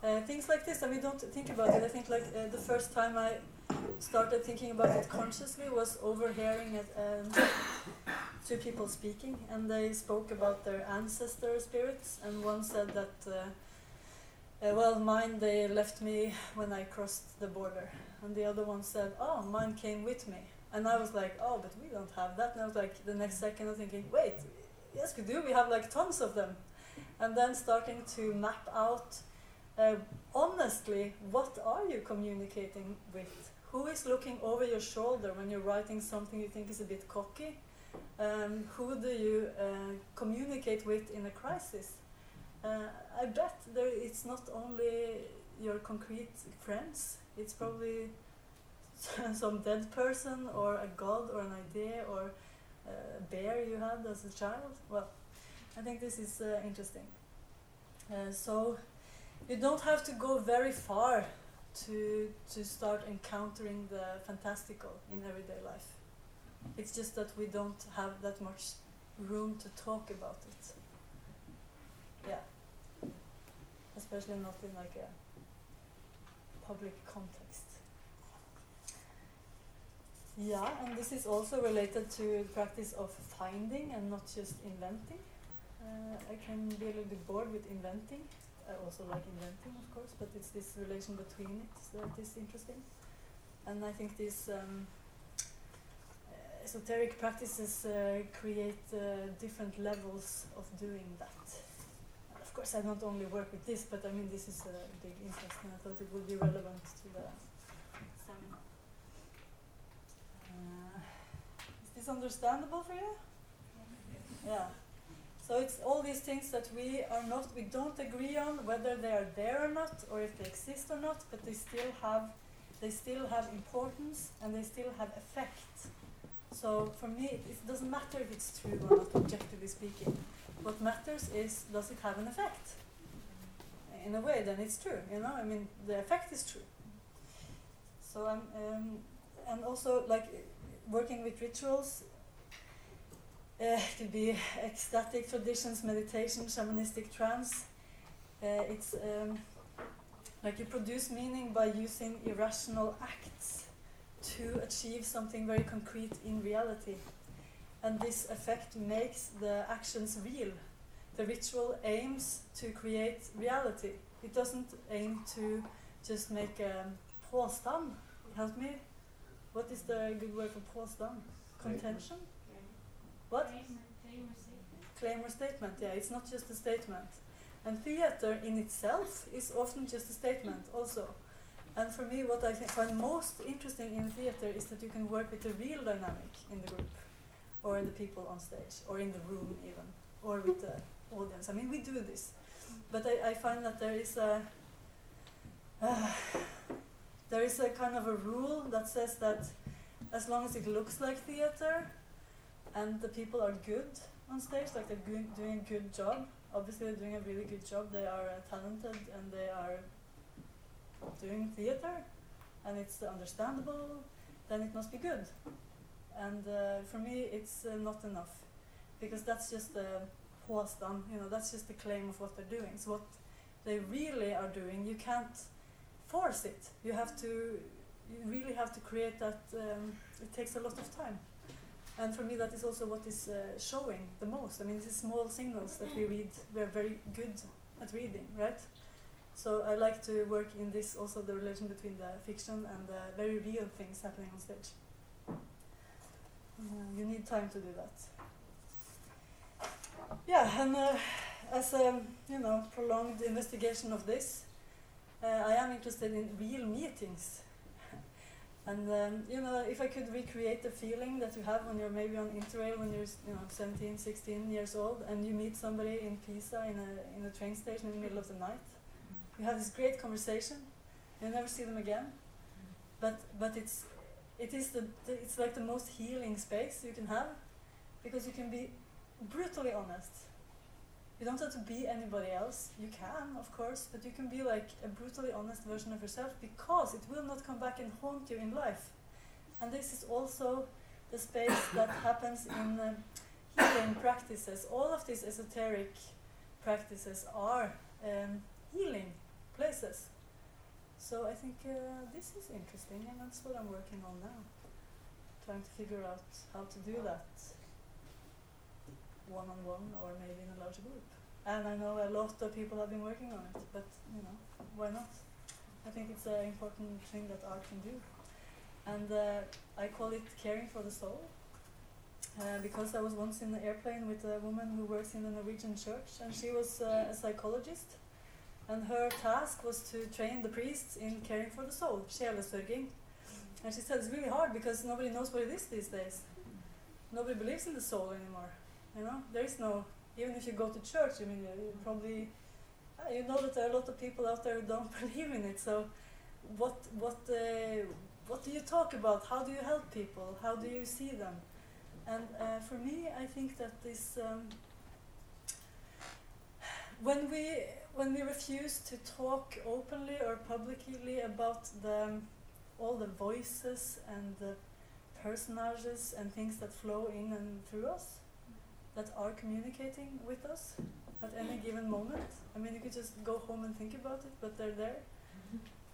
Uh, things like this, and we don't think about it. I think like uh, the first time I started thinking about it consciously was overhearing it, um, two people speaking, and they spoke about their ancestor spirits, and one said that, uh, uh, well, mine they left me when I crossed the border, and the other one said, oh, mine came with me, and I was like, oh, but we don't have that, and I was like, the next second I was thinking, wait, yes we do, we have like tons of them, and then starting to map out. Uh, honestly, what are you communicating with? Who is looking over your shoulder when you're writing something you think is a bit cocky? Um, who do you uh, communicate with in a crisis? Uh, I bet there, it's not only your concrete friends, it's probably some dead person or a god or an idea or a bear you had as a child. Well, I think this is uh, interesting. Uh, so you don't have to go very far to to start encountering the fantastical in everyday life. It's just that we don't have that much room to talk about it. Yeah. Especially not in like a public context. Yeah, and this is also related to the practice of finding and not just inventing. Uh, I can be a little bit bored with inventing. I also like inventing, of course, but it's this relation between it that is interesting. And I think these um, esoteric practices uh, create uh, different levels of doing that. And of course, I don't only work with this, but I mean, this is a big interest, and I thought it would be relevant to the seminar. Uh, understandable for you? Yeah. So it's all these things that we are not, we don't agree on whether they are there or not, or if they exist or not, but they still have, they still have importance and they still have effect. So for me, it, doesn't matter if it's true or not, objectively speaking. What matters is, does it have an effect? In a way, then it's true. You know, I mean, the effect is true. So I'm, um, and also like working with rituals uh, it could be ecstatic traditions, meditation, shamanistic trance. Uh, it's um, like you produce meaning by using irrational acts to achieve something very concrete in reality. And this effect makes the actions real. The ritual aims to create reality. It doesn't aim to just make a påstand. Help me? What is the good word for påstand? Contention? What? Claim or statement, yeah, it's not just a statement. And theater in itself is often just a statement, also. And for me, what I find most interesting in theater is that you can work with the real dynamic in the group, or the people on stage, or in the room, even, or with the audience. I mean, we do this. But I, I find that there is a. Uh, there is a kind of a rule that says that as long as it looks like theater, and the people are good on stage, like they're doing, doing a good job. Obviously, they're doing a really good job. They are uh, talented and they are doing theater, and it's understandable. Then it must be good. And uh, for me, it's uh, not enough because that's just a påstand. You know, that's just the claim of what they're doing. So what they really are doing, you can't force it. You have to you really have to create that. Um, it takes a lot of time, and for me, that is also what is uh, showing the most. I mean, these small signals that we read, we're very good at reading, right? So I like to work in this also the relation between the fiction and the very real things happening on stage. Uh, you need time to do that. Yeah, and uh, as a you know prolonged investigation of this, I am interested in real meetings. and um, you know, if I could recreate the feeling that you have when you're maybe on Interrail when you're you know 17, 16 years old, and you meet somebody in Pisa in a in a train station in the middle of the night, you have this great conversation, you never see them again, but but it's it is the, the it's like the most healing space you can have, because you can be brutally honest. You don't have to be anybody else. You can, of course, but you can be like a brutally honest version of yourself because it will not come back and haunt you in life. And this is also the space that happens in uh, healing practices. All of these esoteric practices are um, healing places. So I think uh, this is interesting, and that's what I'm working on now. Trying to figure out how to do that one on one or maybe in a larger group. And I know a lot of people have been working on it, but you know, why not? I think it's an important thing that art can do. And uh, I call it caring for the soul. Uh, because I was once in an airplane with a woman who works in the Norwegian church, and she was uh, a psychologist. And her task was to train the priests in caring for the soul, sjelesørging. And she said it's really hard because nobody knows what it is these days. Nobody believes in the soul anymore. You know, there is no. Even if you go to church, I mean, you probably uh, you know that there are a lot of people out there who don't believe in it. So, what what uh, what do you talk about? How do you help people? How do you see them? And uh, for me, I think that this um, when we when we refuse to talk openly or publicly about the all the voices and the personages and things that flow in and through us that are communicating with us at any given moment. I mean, you could just go home and think about it, but they're there.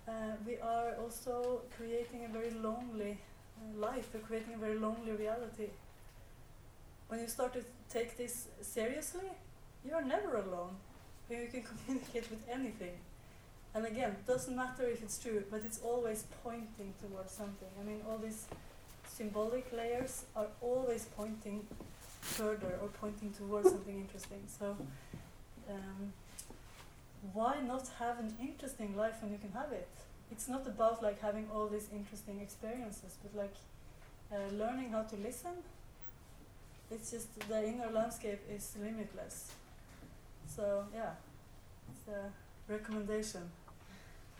Uh, we are also creating a very lonely uh, life. We're creating a very lonely reality. When you start to take this seriously, you are never alone. You can communicate with anything. And again, doesn't matter if it's true, but it's always pointing towards something. I mean, all these symbolic layers are always pointing further or pointing towards something interesting. So, um, why not have an interesting life when you can have it? It's not about like having all these interesting experiences, but like uh, learning how to listen. It's just the inner landscape is limitless. So yeah, it's a recommendation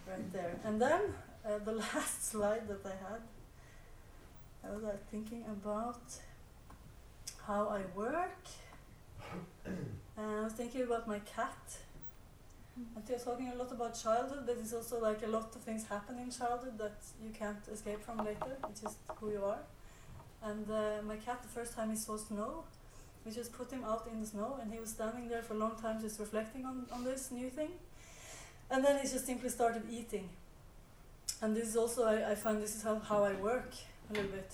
right there. And then uh, the last slide that I had, I was uh, thinking about how I work. and I was thinking about my cat. And I was talking a lot about childhood, but it's also like a lot of things happen in childhood that you can't escape from later. It's just who you are. And uh, my cat, the first time he saw snow, we just put him out in the snow, and he was standing there for a long time, just reflecting on, on this new thing. And then he just simply started eating. And this is also, I, I find this is how, how I work a little bit.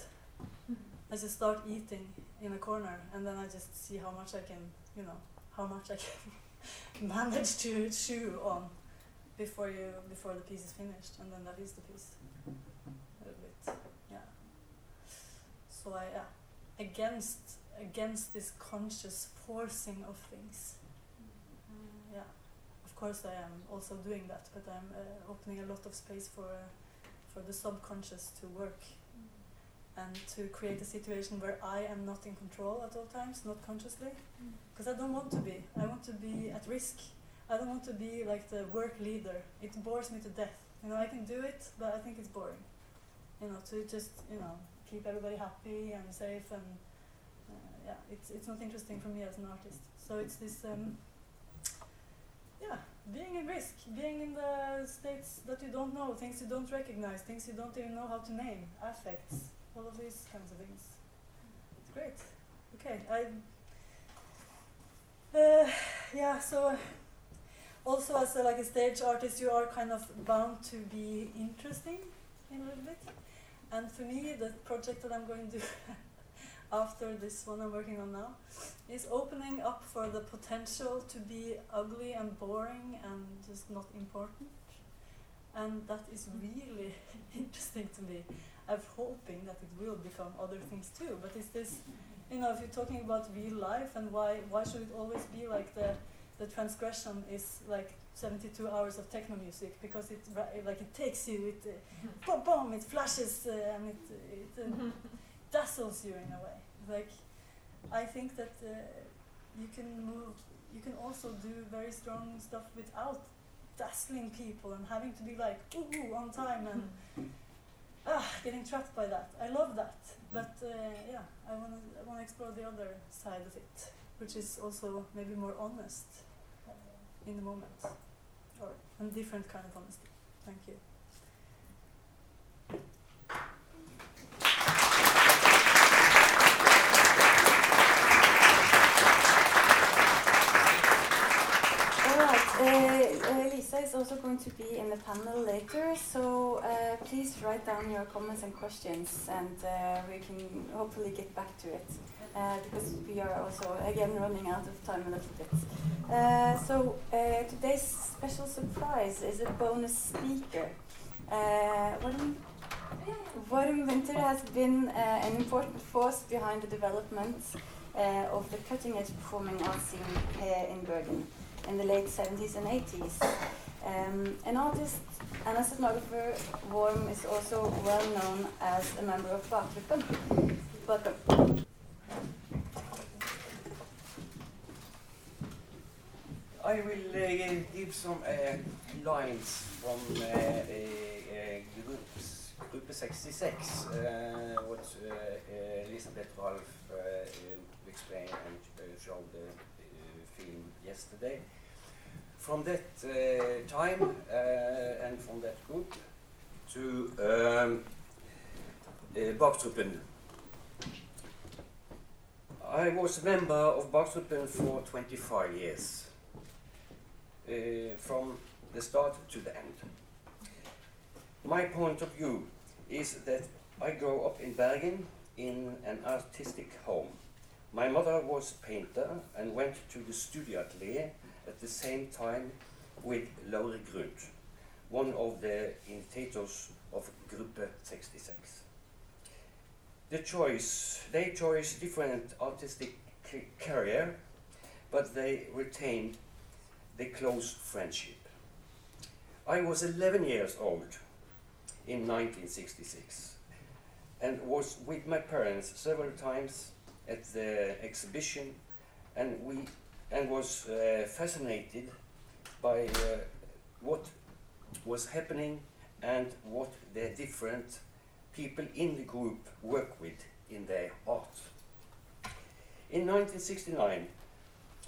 I just start eating in a corner, and then I just see how much I can, you know, how much I can manage to chew on before you before the piece is finished, and then that is the piece. A little bit, yeah. So I, yeah, against against this conscious forcing of things. Uh, yeah, of course I am also doing that, but I'm uh, opening a lot of space for uh, for the subconscious to work and to create a situation where I am not in control at all times, not consciously, because I don't want to be. I want to be at risk. I don't want to be like the work leader. It bores me to death. You know, I can do it, but I think it's boring. You know, to just you know keep everybody happy and safe and uh, yeah, it's it's not interesting for me as an artist. So it's this um, yeah, being at risk, being in the states that you don't know, things you don't recognize, things you don't even know how to name, affects all of these kinds of things. It's great. Okay, I. Uh, yeah, so also as a, like a stage artist, you are kind of bound to be interesting. in a little bit. And for me, the project that I'm going to do after this one I'm working on now is opening up for the potential to be ugly and boring and just not important. And that is really interesting to me. I'm hoping that it will become other things too. But is this, you know, if you're talking about real life and why why should it always be like the the transgression is like 72 hours of techno music because it like it takes you, it uh, boom, boom, it flashes uh, and it it uh, dazzles you in a way. Like I think that uh, you can move, you can also do very strong stuff without dazzling people and having to be like ooh on time and ah getting trapped by that. I love that, but uh, yeah, I want to I want to explore the other side of it, which is also maybe more honest uh, in the moment, or a different kind of honesty. Thank you. Alright, uh, uh, Lisa is also going to be in the panel later, so uh, please write down your comments and questions and uh, we can hopefully get back to it uh, because we are also again running out of time a little bit. Uh, so uh, today's special surprise is a bonus speaker. Uh, Worm, Worm Winther has been uh, an important force behind the development uh, of the cutting edge performing arts scene here in Bergen in the late 70s and 80s. Um, an artist and a scenographer, Worm is also well known as a member of Baktruppen. Welcome. I will uh, give some uh, lines from uh, uh, groups, Group 66, uh, what uh, uh, Elisabeth Ralph uh, explained and showed the film yesterday. From that uh, time uh, and from that group to um, uh. I was a member of Baktruppen for 25 years from the start to the end. My point of view is that I grew up in Bergen in an artistic home. My mother was a painter and went to the studio atelier at the same time with Laurie Grundt, one of the initiators of Gruppe 66. The choice, they chose different artistic career, but they retained the close friendship. I was 11 years old in 1966 and was with my parents several times at the exhibition and we and was uh, fascinated by uh, what was happening and what the different people in the group work with in their art. In 1969,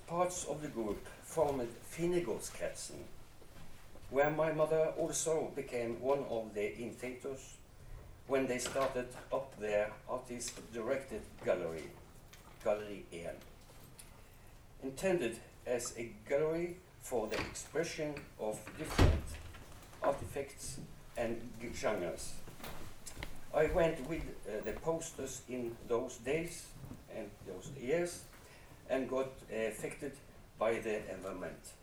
parts of the group formed Finnegårdskretsen, where my mother also became one of the initiators when they started up their artist-directed gallery, Gallery 1 intended as a gallery for the expression of different artifacts and genres. I went with uh, the posters in those days and those years and got uh, affected by the environment.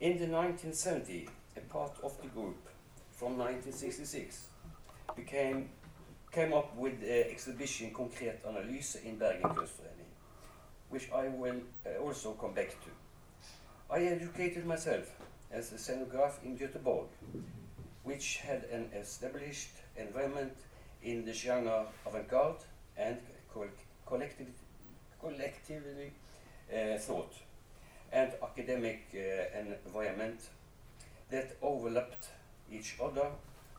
In the 1970, a part of the group from 1966 became, came up with the exhibition Konkret Analyse in Bergen Kunstforening which I will uh, also come back to. I educated myself as a scenograph in Göteborg, which had an established environment in the genre avant-garde and col- collective, collectively uh, thought, and academic uh, environment that overlapped each other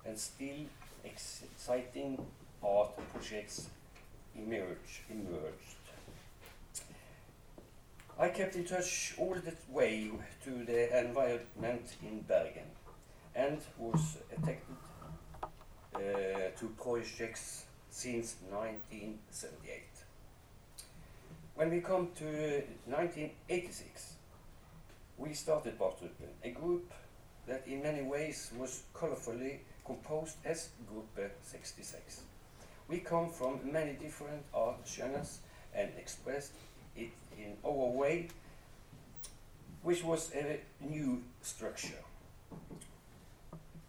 and still exciting art projects emerged. emerged. I kept in touch all the way to the environment in Bergen and was attached uh, to projects since 1978. When we come to 1986, we started Baktruppen, a group that in many ways was colorfully composed as Gruppe 66. We come from many different art genres and expressed in our way, which was a new structure.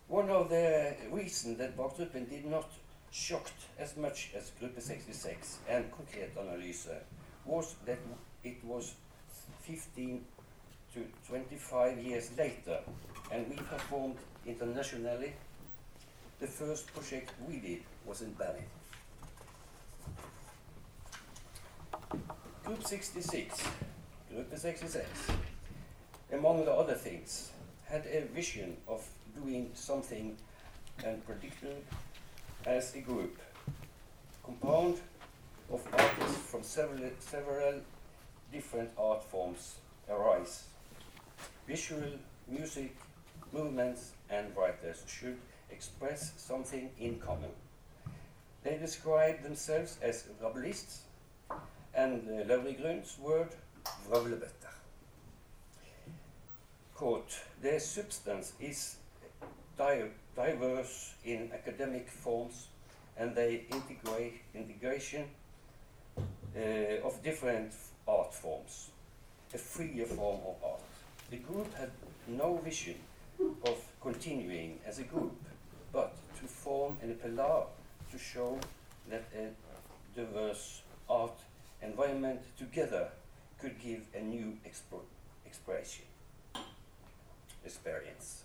One of the reasons that Baktruppen did not shocked as much as Gruppe 66 and Konkret Analyse was that it was 15 to 25 years later and we performed internationally. The first project we did was in Berlin. Group 66, Gruppe 66, among the other things, had a vision of doing something and unpredictable as a group, compound of artists from several, several different art forms arise. Visual, music, movements, and writers should express something in common. They describe themselves as rabelists, and uh, Laurie Grundt's word, vrøvlebøtter. Quote, their substance is di diverse in academic forms and they integrate integration uh, of different art forms, a freer form of art. The group had no vision of continuing as a group, but to form a pillar to show that a diverse art environment together could give a new expo expression experience.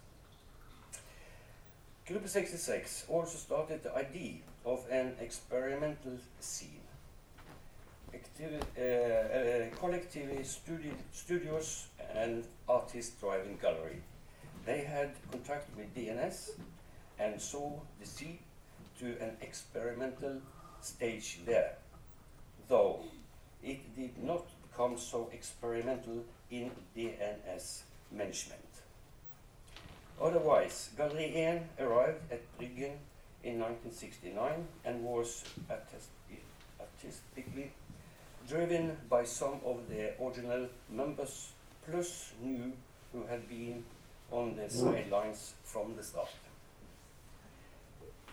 Gruppe 66 also started the idea of an experimental scene. Activi uh, uh, studi studios and artist driving gallery. They had contact with DNS and saw the sea to an experimental stage there, though it did not become so experimental in DNS management. Otherwise, 1 arrived at Bryggen in 1969 and was artistically driven by some of the original members, plus new who had been on the sidelines from the start.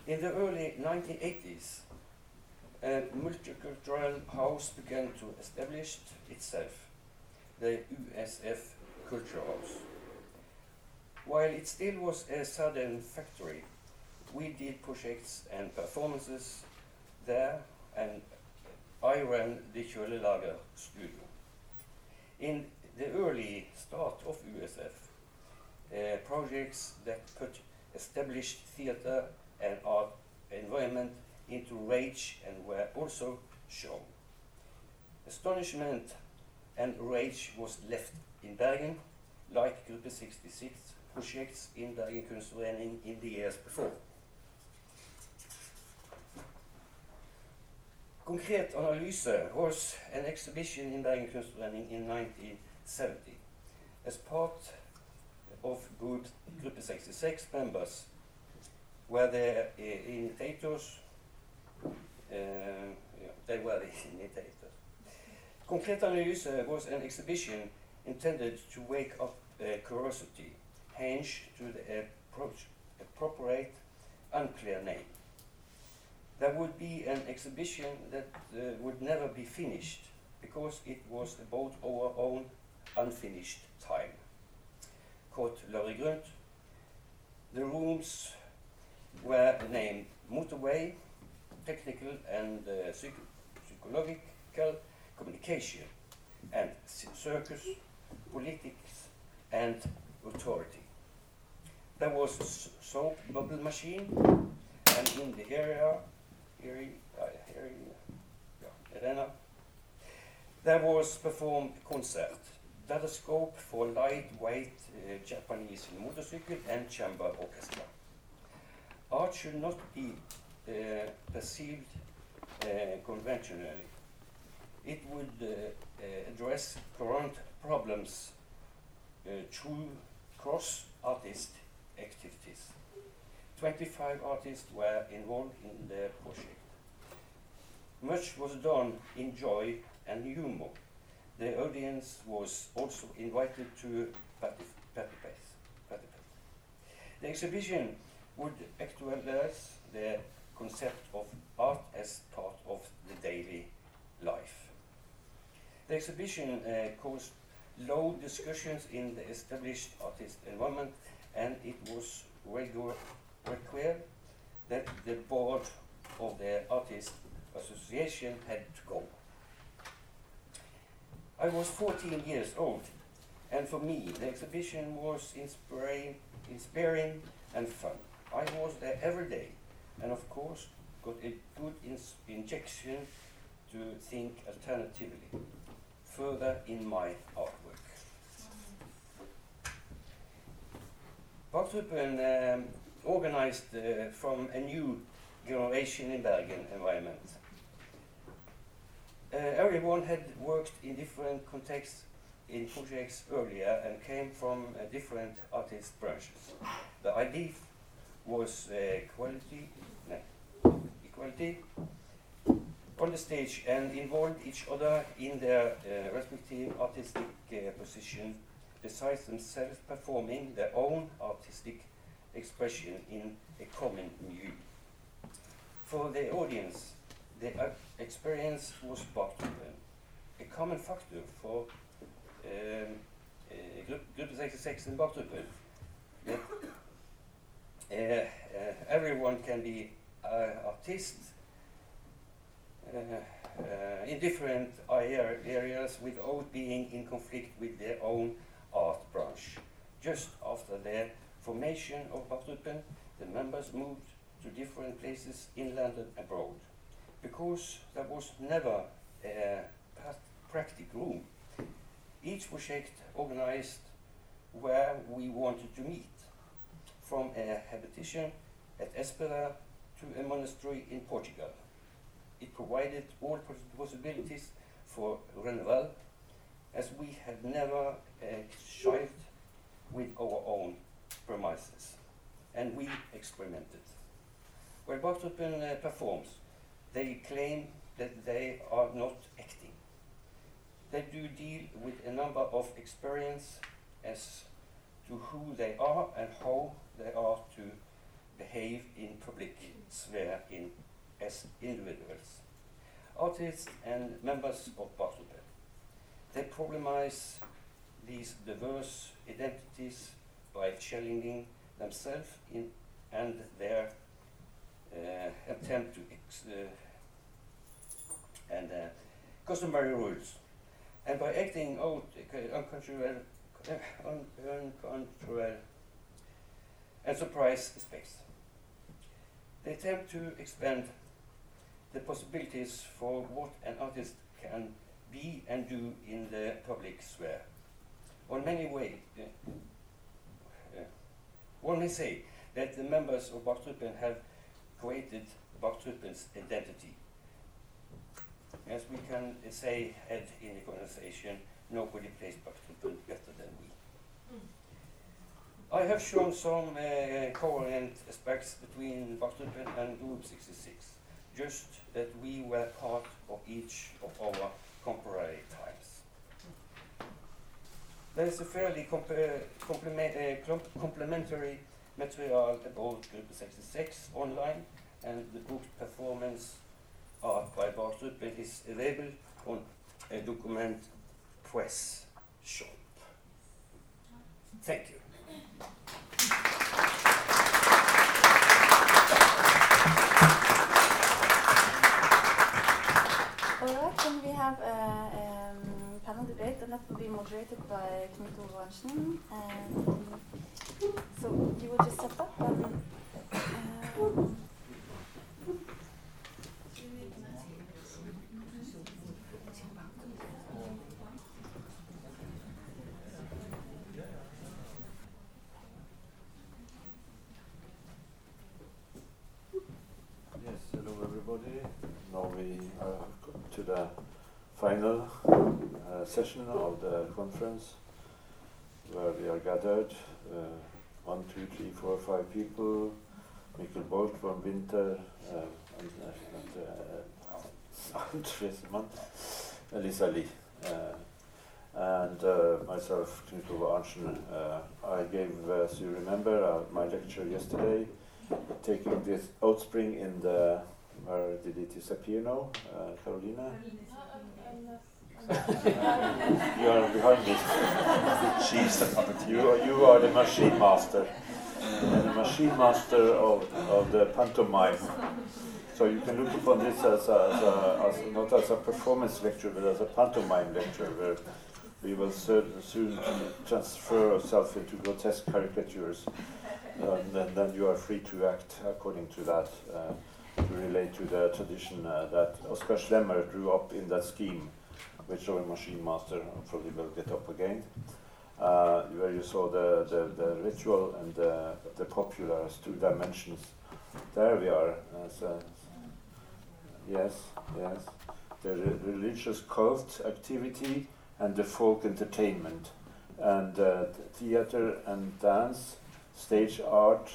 In the early 1980s, a multicultural house began to establish itself, the USF Culture House. While it still was a southern factory, we did projects and performances there, and I ran the Kjølelager studio. In the early start of USF, uh, projects that put established theater and art environment into rage and were also shown. Astonishment and rage was left in Bergen, like Gruppe 66 projects in Bergen Kunstforening in the years before. Konkret Analyse was an exhibition in Bergen Kunstforening in 1970 as part of group Gruppe 66 members were the uh, initiators. Uh, yeah, they were the initiators. Konkret Analyse was an exhibition intended to wake up uh, curiosity hence to the approach, appropriate, unclear name. There would be an exhibition that uh, would never be finished because it was about our own unfinished time. Quote Laurie Grundt, the rooms were named Motorway, Technical and uh, psych Psychological Communication, and Circus, Politics, and Authority. There was a soap bubble machine, and in the area, area, uh, area yeah, arena, there was performed concert, Dadascope for lightweight uh, Japanese motorcycle and chamber orchestra. Art should not be perceived uh, conventionally. It would uh, uh, address current problems through cross-artist activities. 25 artists were involved in the project. Much was done in joy and humor. The audience was also invited to participate. The exhibition would actualize the concept of art as part of the daily life. The exhibition uh, caused low discussions in the established artist environment and it was required that the board of the artist association had to go. I was 14 years old and for me the exhibition was inspiring, inspiring and fun. I was there every day and of course got a good injection to think alternatively further in my artwork. Baktruppen um, organized uh, from a new generation in Bergen environment. Uh, everyone had worked in different contexts in projects earlier and came from uh, different artist branches. The idea was uh, no, equality on the stage and involved each other in their uh, respective artistic uh, position besides themselves performing their own artistic expression in a common view. For the audience, the experience was them. A common factor for um, uh, Gruppe Gruppe 66 in uh, everyone can be uh, artist uh, in different areas without being in conflict with their own art branch. Just after the formation of Baktruppen, the members moved to different places inland and abroad. Because there was never a practical room, each project organized where we wanted to meet, from a habitation at Espera to a monastery in Portugal. It provided all possibilities for renewal, as we had never uh, shied with our own premises, and we experimented. When Baktruppen uh, performs, they claim that they are not acting. They do deal with a number of experience as to who they are and how they are to behave in public sphere in as individuals, artists and members of Baktruppen. They problemize these diverse identities by challenging themselves in and their uh, attempt to uh, and uh, customary rules, and by acting out uncontrolled, uh, un- uncontrolled and surprise space. They attempt to expand the possibilities for what an artist can be and do in the public sphere. On many ways, uh, uh, one may say that the members of Baktruppen have created Baktruppen's identity. As we can uh, say at in the organization, nobody plays Baktruppen better than we. I have shown some uh, aspects between Baktruppen and Group 66, just that we were part of each of our contemporary times. There is a fairly uh, complementary material about Group 66 online, and the book's performance art by Baktruppen is available on a document press shop. Thank you. Alright, then we have a um, panel debate, and that will be moderated by Knut Ove. And so you will just step up and. Um, Yes, hello everybody. Now we are come to the final uh, session of the conference where we are gathered. Uh, one, two, three, four, five people. Mikkel Bolt Worm Winther, uh, and, uh, and uh, Andres Mann, Elisa Lie. Uh, and uh, myself, Knut Ove Arntzen. Uh, I gave, as you remember, uh, my lecture yesterday taking this outspring in the where did it disappear now, uh, Carolina? you are behind me. She's the puppeteer. You are, you are the machine master. And the machine master of, of the pantomime. So you can look upon this as, a, as, a, as not as a performance lecture, but as a pantomime lecture, where we will soon, transfer ourselves into grotesque caricatures. and then, then you are free to act according to that, uh, to relate to the tradition uh, that Oskar Schlemmer drew up in that scheme, our machine master probably will get up again. Uh, where you saw the, the, the ritual and the, the popular as two dimensions. There we are. A, yes, yes. The re religious cult activity and the folk entertainment, and uh, theater and dance, stage art,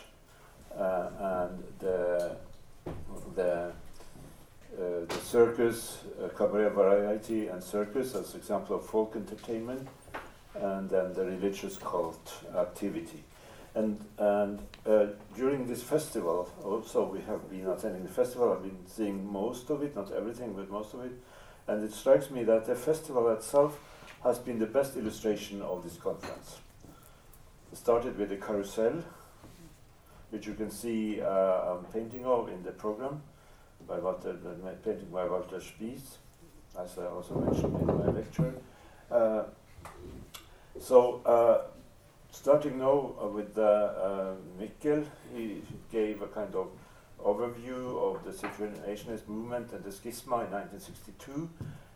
uh, and the the uh, the circus, uh, cabaret variety, and circus as example of folk entertainment, and then the religious cult activity. And, and uh, during this festival, also we have been attending the festival, I've been seeing most of it, not everything, but most of it. And it strikes me that the festival itself has been the best illustration of this conference. It started with the carousel, which you can see uh, a painting of in the program by Walter, the painting by Walter Spies, as I also mentioned in my lecture. Uh, so, uh, starting now uh, with uh, Mikkel, he gave a kind of overview of the situationist movement and the schisma in 1962,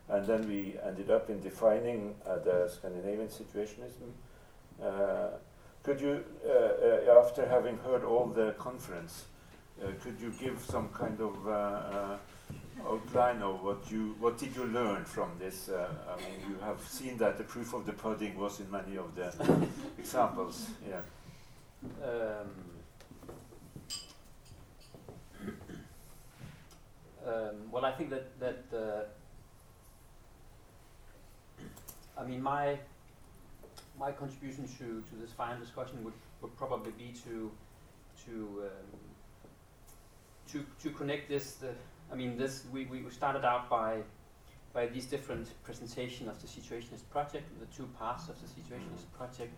and then we ended up in defining uh, the Scandinavian situationism. Uh, could you, uh, after having heard all the conference, could you give some kind of outline of what you what did you learn from this? Uh, I mean, you have seen that the proof of the pudding was in many of the examples. Yeah. Um, um, well, I think that that uh, I mean my my contribution to, to this final discussion would, would probably be to to um, to to connect this the I mean, this we, we started out by by these different presentation of the Situationist project, the two parts of the Situationist project.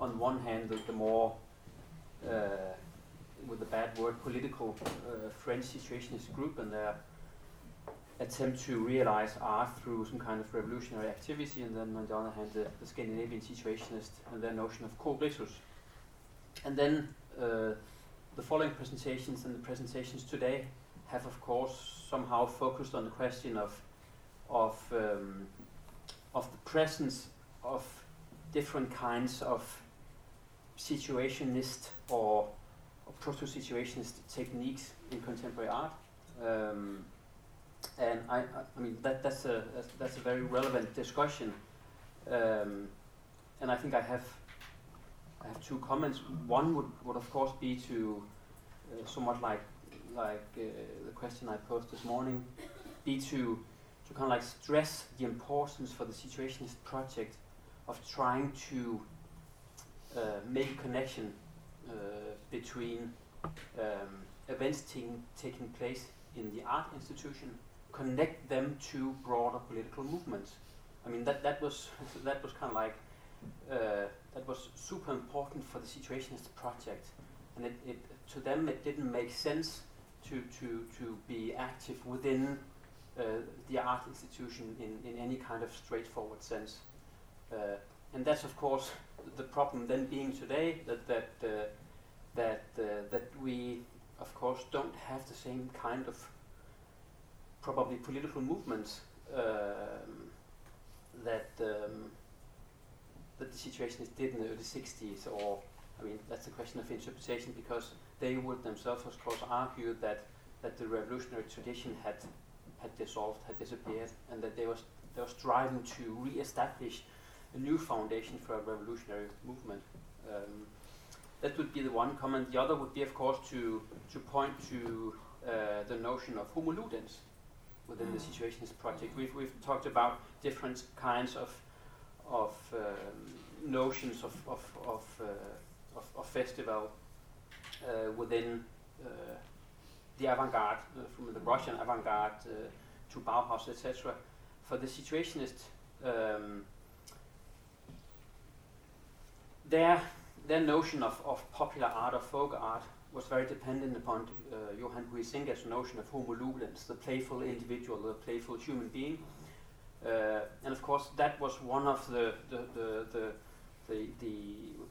On one hand, the, the more, uh, with a bad word, political uh, French Situationist group and their attempt to realize art through some kind of revolutionary activity, and then on the other hand, the, the Scandinavian Situationist and their notion of co-ritus. And then uh, the following presentations and the presentations today have, of course, somehow focused on the question of of um, of the presence of different kinds of situationist or, or proto-situationist techniques in contemporary art. Um, and I, I, mean that that's a that's a very relevant discussion. Um, and I think I have I have two comments. One would, would of course be to uh, somewhat like like uh, the question I posed this morning, be to to kind of like stress the importance for the situationist project of trying to uh, make a connection uh, between um, events taking taking place in the art institution, connect them to broader political movements. I mean that that was that was kind of like uh, that was super important for the situationist project, and it, it to them it didn't make sense to, to, to be active within uh, the art institution in, in any kind of straightforward sense. Uh, and that's of course the problem then being today that that uh, that uh, that we of course don't have the same kind of probably political movements um, that um, that the situationist did in the early 60s or I mean that's a question of interpretation because they would themselves, of course, argue that, that the revolutionary tradition had, had dissolved, had disappeared, and that they was, they were striving to re-establish a new foundation for a revolutionary movement. Um, that would be the one comment. The other would be, of course, to, to point to uh, the notion of homo ludens within the Situationist project. We've, we've talked about different kinds of, of um, notions of, of, of, uh, of, of festival uh, within uh, the avant-garde, uh, from the Russian avant-garde uh, to Bauhaus, etc. For the Situationist, um, their their notion of, of popular art or folk art was very dependent upon Johan Huizinga's notion of homo ludens, the playful individual, the playful human being. Uh, and of course, that was one of the, the, the, the, the, the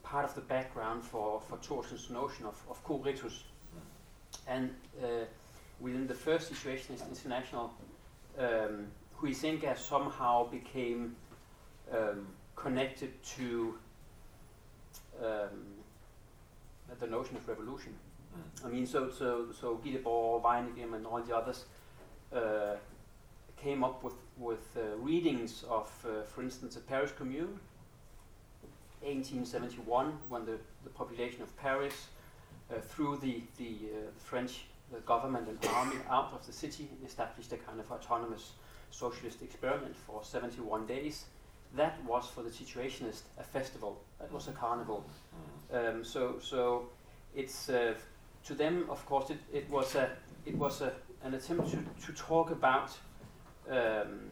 part of the background for, for Thorsen's notion of, of co-ritus. And uh, within the first Situationist International, um, Huizinga somehow became um, connected to um, the notion of revolution. I mean, so so so Guy Debord, Vaneigem, and all the others uh, came up with with uh, readings of, uh, for instance, the Paris Commune, 1871, when the, the population of Paris, uh, through the the uh, French government and army out of the city, and established a kind of autonomous socialist experiment for 71 days that was for the Situationist a festival. That was a carnival. Um, so so it's uh, to them, of course, it, it was a it was a, an attempt to, to talk about um,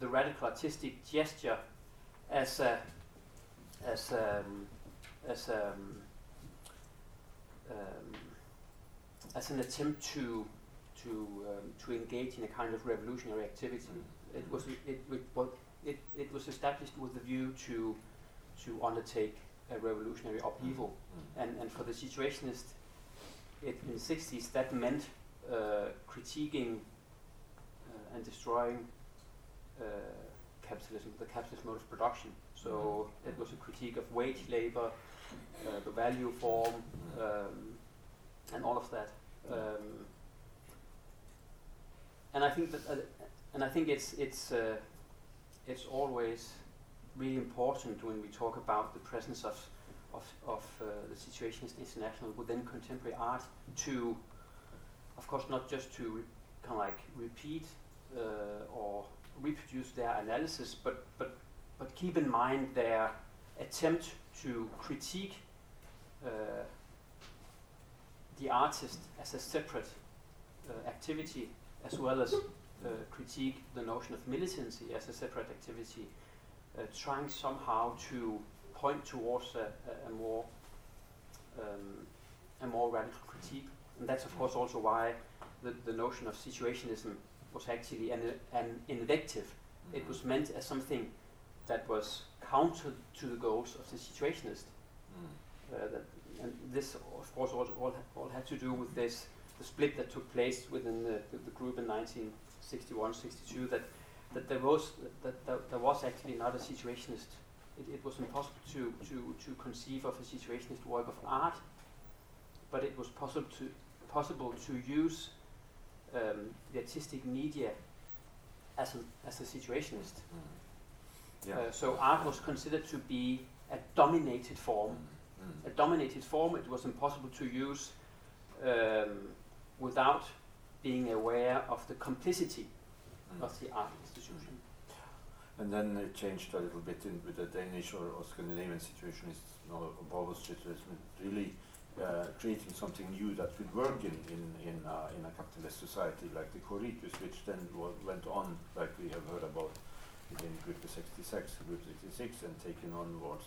the radical artistic gesture as a as um, as um, um, as an attempt to to um, to engage in a kind of revolutionary activity. It was it, it, it, was established with the view to to undertake a revolutionary upheaval, Mm. and and for the Situationist, it, in the 60s that meant uh, critiquing and destroying uh, capitalism, the capitalist mode of production. So it was a critique of wage labor, uh, the value form, um, and all of that. Um, and I think that, uh, and I think it's it's uh, it's always really important when we talk about the presence of of, of uh, the Situationist International within contemporary art to, of course, not just to re- kind of like repeat or reproduce their analysis, but but but keep in mind their attempt to critique uh, the artist as a separate uh, activity, as well as uh, critique the notion of militancy as a separate activity, uh, trying somehow to point towards a, a, a more um, a more radical critique, and that's of course also why the, the notion of situationism was actually an, an invective. It was meant as something that was counter to the goals of the situationist. Uh, that, and this, of course, all, all, all had to do with this the split that took place within the, the, the group in 1961-62. That that there was that, that there was actually not a situationist. It, it was impossible to, to, to conceive of a situationist work of art, but it was possible to possible to use um, the artistic media as a, as a situationist. Yeah. Uh, so art was considered to be a dominated form. A dominated form it was impossible to use um, without being aware of the complicity of the art institution. And then it changed a little bit in, with the Danish or, or Scandinavian situationists, you know, Bauhaus situationists, really uh, creating something new that would work in, in, in, uh, in a capitalist society like the Corritus, which then went on, like we have heard about in Group 66, Group 66, and taken onwards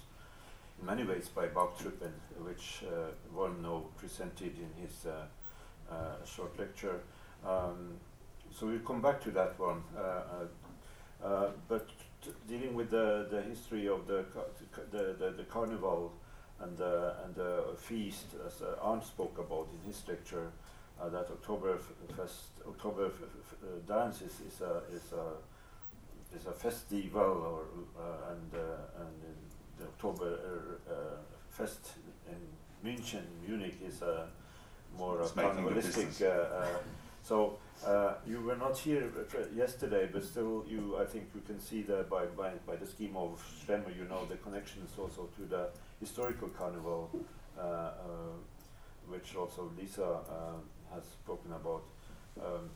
in many ways by Baktruppen, which uh, Wormno presented in his uh, uh, short lecture. Um, so we'll come back to that one. Uh, but dealing with the, the history of the, the, the, the carnival and the, and the feast, as uh, Arndt spoke about in his lecture, uh, that October fest, October uh, dance is, is a is a is a festival, or uh, and uh, and in the October uh, uh, fest in München, Munich is a more It's carnivalistic. Uh, uh, so uh, you were not here uh, yesterday, but still, you I think you can see that by, by by the scheme of Schlemmer, you know the connections also to the historical carnival, uh, uh, which also Lisa uh, has spoken about. Um,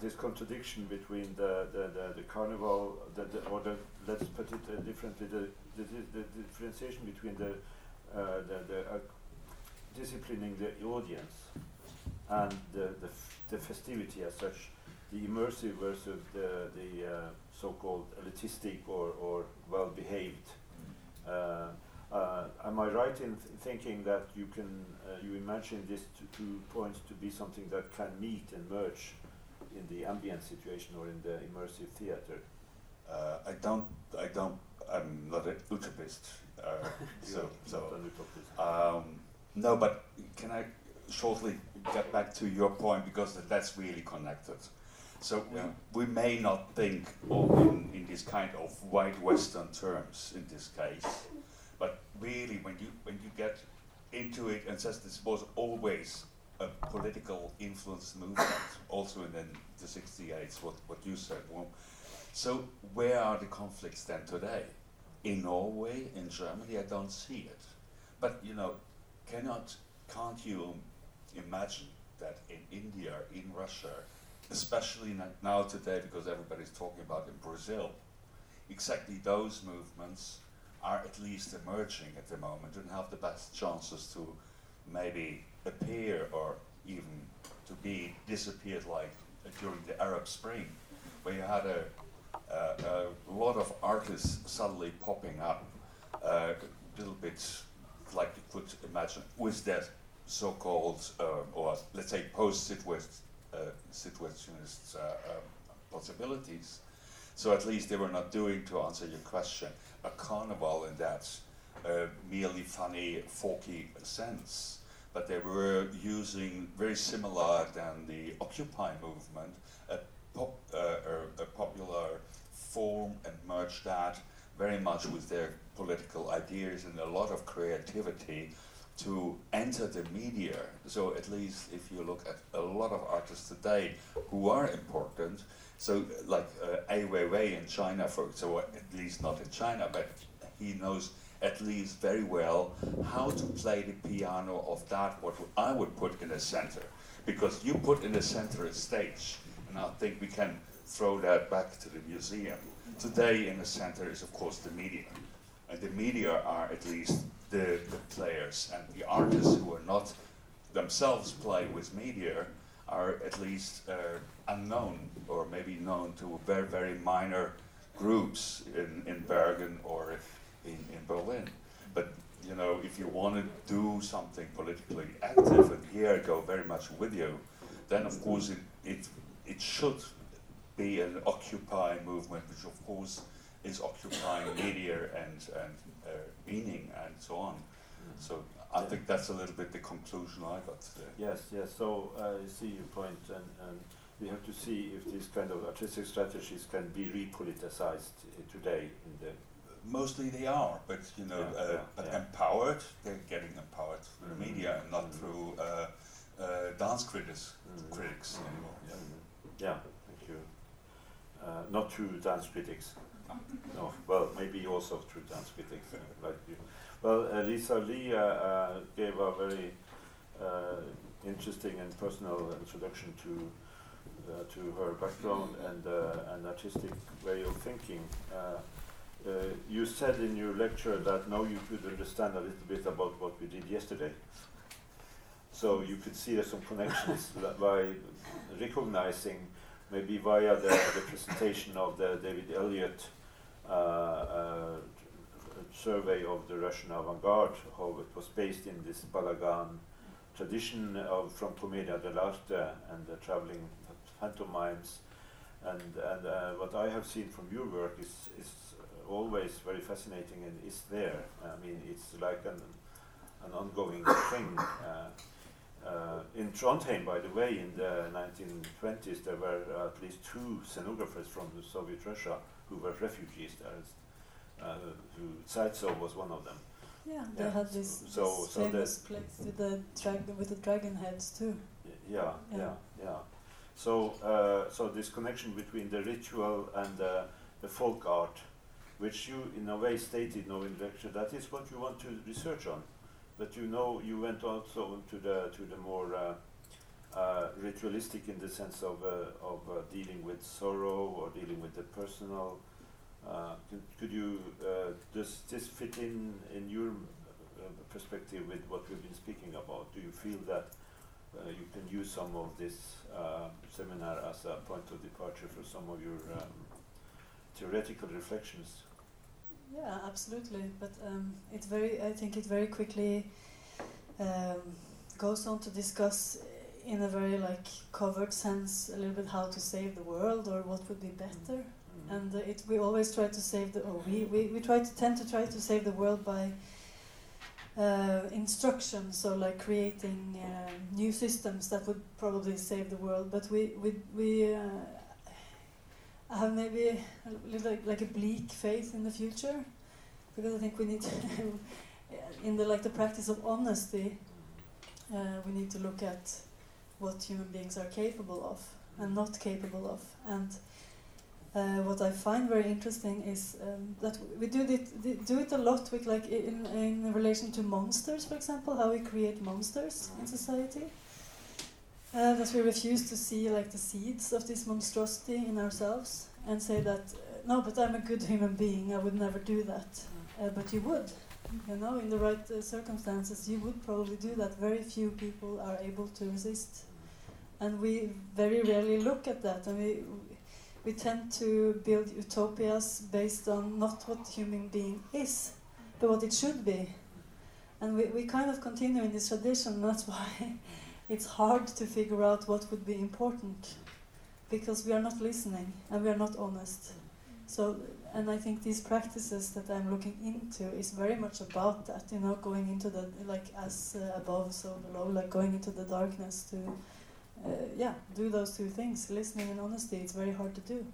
this contradiction between the, the, the, the carnival, the, the, or the, let's put it differently, the, the, the, differentiation between the, the, the disciplining the audience and the, the, the festivity as such, the immersive versus the, the uh, so-called elitistic or, or well-behaved. Uh, uh, am I right in th- thinking that you can uh, you imagine these two points to be something that can meet and merge in the ambient situation or in the immersive theater? Uh, I don't, I don't, I'm not an utopist. Uh, so, so, utopist. um, no, but can I shortly get back to your point because that's really connected. So Yeah. we, we may not think of in, in this kind of white Western terms in this case, but really when you when you get into it and says this was always a political influence movement, also in the, the 68, what, what you said. Well, so where are the conflicts then today? In Norway, in Germany, I don't see it. But you know, cannot can't you imagine that in India, in Russia, especially now today, because everybody's talking about in Brazil, exactly those movements are at least emerging at the moment and have the best chances to maybe appear or even to be disappeared like uh, during the Arab Spring, where you had a, a, a lot of artists suddenly popping up, uh, a little bit like you could imagine, with that so-called, uh, or let's say post-situationist uh, situationist, uh, um, possibilities. So at least they were not doing, to answer your question, a carnival in that uh, merely funny, folky sense, but they were using very similar than the Occupy movement, a, pop, uh, a, a popular form and merged that very much with their political ideas and a lot of creativity to enter the media. So at least if you look at a lot of artists today who are important, so like uh, Ai Weiwei in China, for so at least not in China, but he knows at least very well how to play the piano of that what I would put in the center, because you put in the center a stage, and I think we can throw that back to the museum. Today in the center is of course the media, and the media are at least the, the players and the artists who are not themselves play with media are at least uh, unknown or maybe known to very, very minor groups in, in Bergen or in, in Berlin. But you know, if you want to do something politically active, and here I go very much with you, then of course it, it, it should be an Occupy movement, which of course is occupying media and, and uh, meaning and so on. So I think that's a little bit the conclusion I got today. Yes, yes. So uh, I see your point, and, and we have to see if these kind of artistic strategies can be repoliticized uh, today in the. Mostly they are, but you know, Yeah, uh, yeah, but yeah. empowered. They're getting empowered through the Mhm. media and not Mhm. through uh, uh, dance critics, Mhm. critics anymore. Yeah. Yeah, thank you. Uh, not through dance critics. No, well, maybe also through dance critics like you. Well, uh, Lisa Lie uh, uh, gave a very interesting and personal introduction to uh, to her background and uh, an artistic way of thinking. Uh, you said in your lecture that now you could understand a little bit about what we did yesterday. So you could see some connections by recognizing maybe via the, the presentation of the David Elliott survey of the Russian avant-garde, how it was based in this Balagan tradition of from Commedia dell'arte and the traveling pantomimes. And, and uh, what I have seen from your work is, is always very fascinating and is there. I mean, it's like an, an ongoing thing. Uh, uh, in Trondheim, by the way, in the 1920s, there were at least two scenographers from the Soviet Russia who were refugees. There, uh, who Zaitsov was one of them. Yeah, they had this, So, this so famous place with the dragon with the dragon heads too. yeah, yeah, Yeah. yeah. So, uh, so this connection between the ritual and uh, the folk art, which you in a way stated now in lecture, that is what you want to research on. But you know, you went also to the to the more uh, uh, ritualistic in the sense of uh, of uh, dealing with sorrow or dealing with the personal. Uh, could, could you uh, does this fit in in your uh, perspective with what we've been speaking about? Do you feel that you can use some of this seminar as a point of departure for some of your um, theoretical reflections. Yeah, absolutely. But um, it very, I think it very quickly um, goes on to discuss in a very like covered sense a little bit how to save the world or what would be better. And uh, it, we always try to save the, or we, we, we try to tend to try to save the world by uh, instruction, so like creating uh, new systems that would probably save the world. But we we we uh, have maybe a like, like a bleak faith in the future, because I think we need to in the like the practice of honesty, uh, we need to look at what human beings are capable of and not capable of, and. Uh, what I find very interesting is um, that we do it, do it a lot with like in, in relation to monsters, for example, how we create monsters in society. Uh, that we refuse to see like the seeds of this monstrosity in ourselves and say that uh, no, but I'm a good human being. I would never do that. Uh, but you would, you know, in the right uh, circumstances, you would probably do that. Very few people are able to resist, and we very rarely look at that, and we we tend to build utopias based on not what human being is, but what it should be. And we, we kind of continue in this tradition, that's why it's hard to figure out what would be important, because we are not listening and we are not honest. So, and I think these practices that I'm looking into is very much about that, you know, going into the, like as uh, above, so below, like going into the darkness to uh, yeah, do those two things, listening and honesty. It's very hard to do.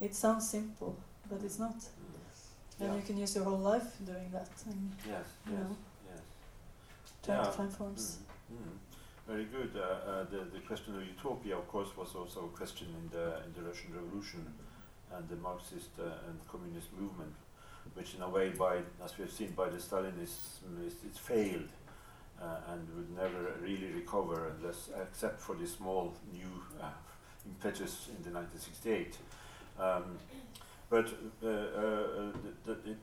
It sounds simple, but it's not. And Yeah. you can use your whole life doing that. And, Yes, you yes, know, yes. trying Yeah. to find forms. Mm, mm. Very good. Uh, uh, the, the question of utopia, of course, was also a question in the in the Russian Revolution and the Marxist uh, and communist movement, which in a way, by as we have seen by the Stalinism, is, it failed and would never really recover unless, except for the small new uh, impetus in the 1968. Um, but uh, uh, the, the,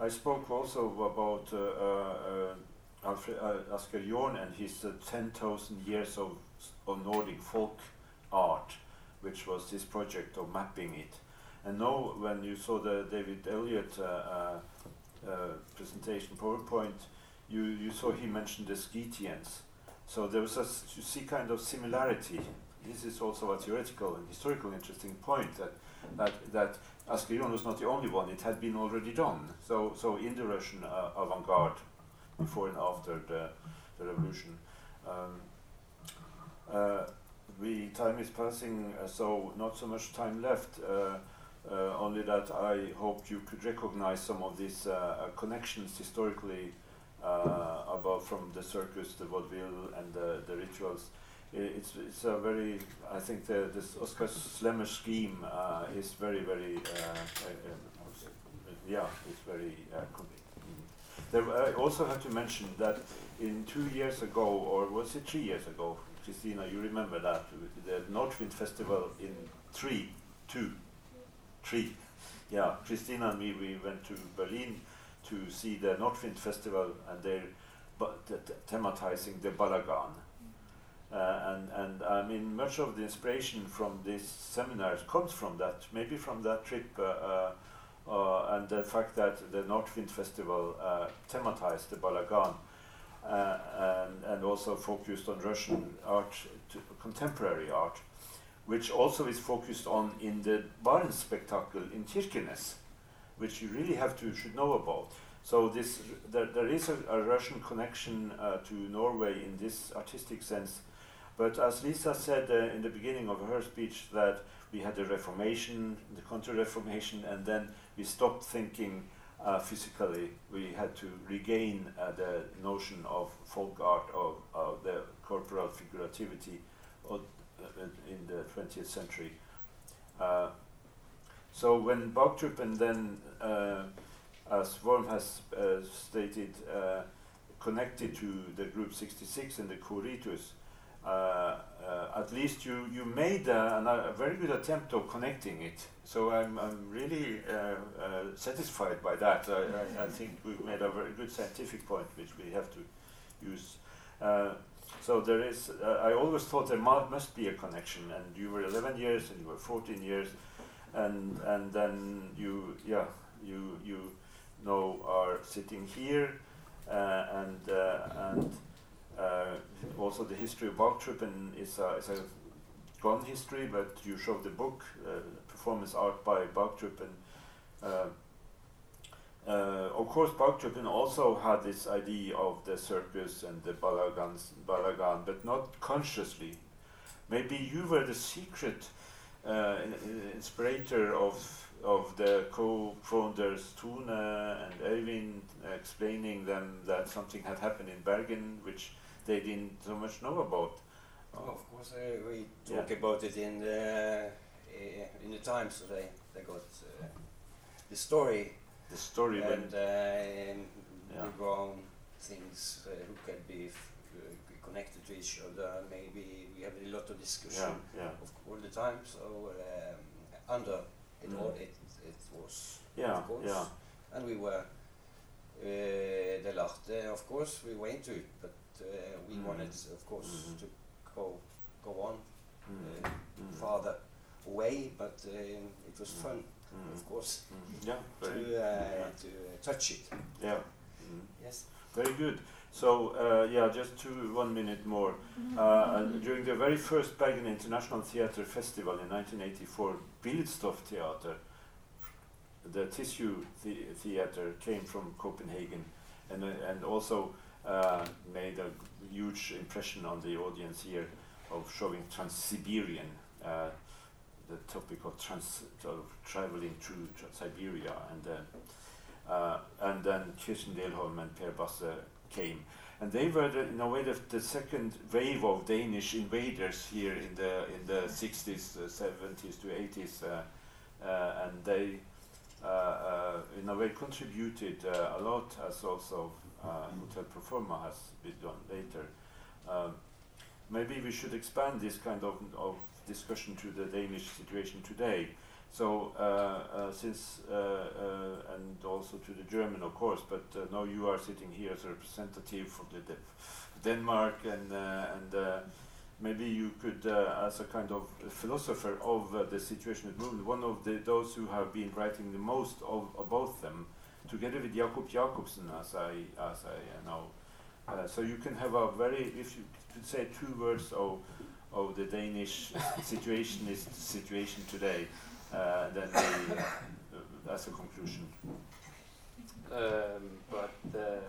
I spoke also about uh, uh, Alfred uh, Asger Jorn and his uh, 10,000 years of, of Nordic folk art, which was this project of mapping it. And now, when you saw the David Elliott uh, uh, uh, presentation PowerPoint, you, you saw he mentioned the Scythians. So there was a, you see kind of similarity. This is also a theoretical and historical interesting point that that that Asger was not the only one. It had been already done. So so in the Russian uh, avant-garde, before and after the, the revolution. Um, uh, the time is passing, uh, so not so much time left. Uh, uh, only that I hoped you could recognize some of these connections historically about from the circus, the vaudeville, and the, the rituals. It's, it's a very, I think the, this Oskar Schlemmer scheme uh, is very, very, uh, uh, uh, yeah, it's very uh, com- mm. There, I also have to mention that in two years ago, or was it three years ago, Christina, you remember that, the Nordwind Festival in three, two, three. Yeah, Christina and me, we went to Berlin to see the Nordwind Festival, and they're thematizing the Balagan. Uh, and, and I mean, much of the inspiration from these seminars comes from that, maybe from that trip, uh, uh, uh, and the fact that the Nordwind Festival uh, thematized the Balagan, uh, and, and also focused on Russian art, contemporary art, which also is focused on in the Barents Spektakel in Kirkenes, which you really have to should know about. So this there, there is a, a Russian connection uh, to Norway in this artistic sense, but as Lisa said uh, in the beginning of her speech, that we had the Reformation, the Counter-Reformation, and then we stopped thinking uh, physically. We had to regain uh, the notion of folk art, of, of the corporal figurativity uh, in the 20th century. So when Bogtrup and then, uh, as Worm has uh, stated, uh, connected to the Group 66 and the Coritus, uh, uh, at least you, you made an, a very good attempt of connecting it. So I'm, I'm really satisfied by that. I, I, I think we've made a very good scientific point which we have to use. So there is. Uh, I always thought there must be a connection, and you were 11 years, and you were 14 years, and and then you, yeah, you you know are sitting here, uh, and uh, and uh, also the history of Baktruppen is a, is a gone history, but you show the book, uh, performance art by Baktruppen. Uh, uh, of course, Baktruppen also had this idea of the circus and the balagans, balagan, but not consciously. Maybe you were the secret uh, in, in inspirator of of the co-founders Tune and Eivind explaining them that something had happened in Bergen which they didn't so much know about. Oh, of course, uh, we talk about it in the uh, in the Times. So they they got uh, the story. The story when- and uh, Yeah. background things uh, who can be uh, connected to each other. Maybe we have a lot of discussion Yeah, yeah. of all the time. So um, under it Mm. all, it it was Yeah, of course, yeah. and we were. Uh, the Larte, of course, we were into it, but uh, we Mm. wanted, of course, Mhm. to go go on Mm. uh, Mm. farther away, but uh, it was Mm. fun, Mm. of course, Mm. Yeah, to uh, yeah. to uh, touch it. Yeah. Mm. Yes. Very good. So uh, yeah, just two one minute more. Uh, during the very first Bergen International Theatre Festival in 1984, Bildstoff Theater, the tissue the- theater, came from Copenhagen, and uh, and also uh, made a huge impression on the audience here of showing Trans-Siberian. Uh, the topic of trans of traveling through Siberia and uh, uh, and then Kirsten Dehlholm and Per Basse came. And they were, the, in a way, the, the second wave of Danish invaders here in the in the 60s, uh, 70s to 80s, uh, uh, and they, uh, uh, in a way, contributed a lot, as also Hotel Pro Forma has been done later. Um, maybe we should expand this kind of, of discussion to the Danish situation today. So, uh, uh, since, uh, and also to the German, of course, but now you are sitting here as a representative for the, the Denmark, and and maybe you could, as a kind of philosopher of the situation at movement, one of the, those who have been writing the most of about them, together with Jakob Jakobsen, as I as I know. Uh, so you can have a very, if you could say two words of of the Danish situationist situation today, uh, then we, uh, as a conclusion. Um, but uh,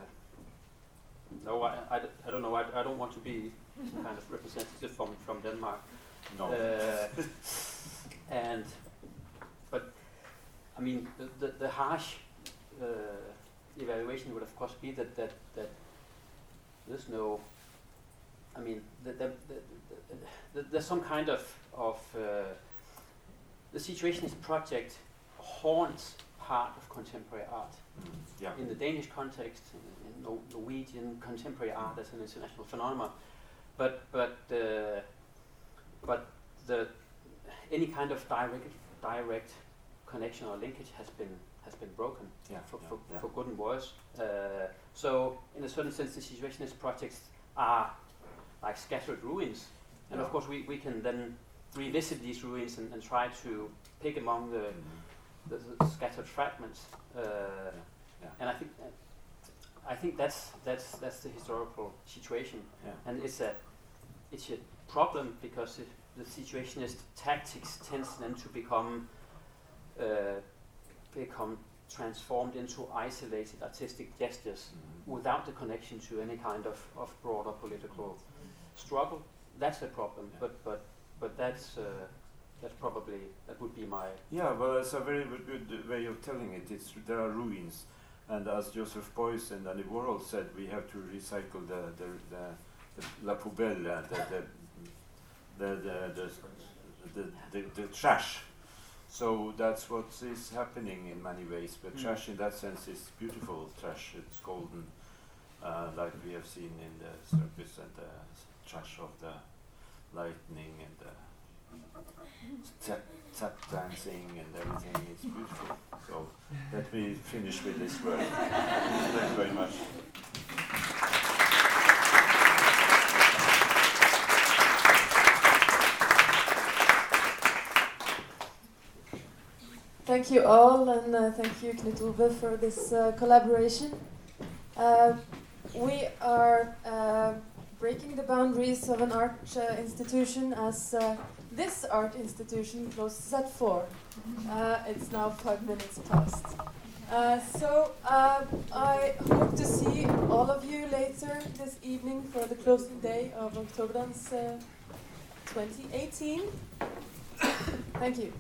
no, I, don't know. I, I don't want to be some kind of representative from, from Denmark. No. Uh, and but I mean the the, the harsh uh, evaluation would of course be that that that there's no. I mean, the, the, the, there's some kind of of uh, the Situationist project haunts part of contemporary art. yeah. In the Danish context, in, in Norwegian contemporary art as an international phenomenon, but but uh, but the any kind of direct direct connection or linkage has been has been broken Yeah, for, yeah, for, yeah. for good and worse. Uh, so in a certain sense, the situationist projects are like scattered ruins, and of course we, we can then revisit these ruins and, and try to pick among the, the, the scattered fragments. Uh, yeah. And I think I think that's that's that's the historical situation, Yeah. and it's a it's a problem because the situationist tactics tends then to become uh, become transformed into isolated artistic gestures without the connection to any kind of, of broader political struggle. That's a problem, but but but that's uh, that's probably that would be my Yeah, well, it's a very good way of telling it. It's there are ruins, and as Joseph Beuys and Andy Warhol said, we have to recycle the the the, the la poubelle, uh, the the the the, the, the, the, the trash. So that's what is happening in many ways. But Mm. trash, in that sense, is beautiful trash. It's golden, uh, like we have seen in the circus and the trash of the lightning and the tap, tap dancing and everything is beautiful. So let me finish with this word. Thank you very much. Thank you all, and uh, thank you, Knut Ove, for this uh, collaboration. Uh, we are uh, breaking the boundaries of an art uh, institution as uh, this art institution closes at 4. Uh, it's now 5 minutes past. Uh, so uh, I hope to see all of you later this evening for the closing day of Oktoberdans uh, 2018. Thank you.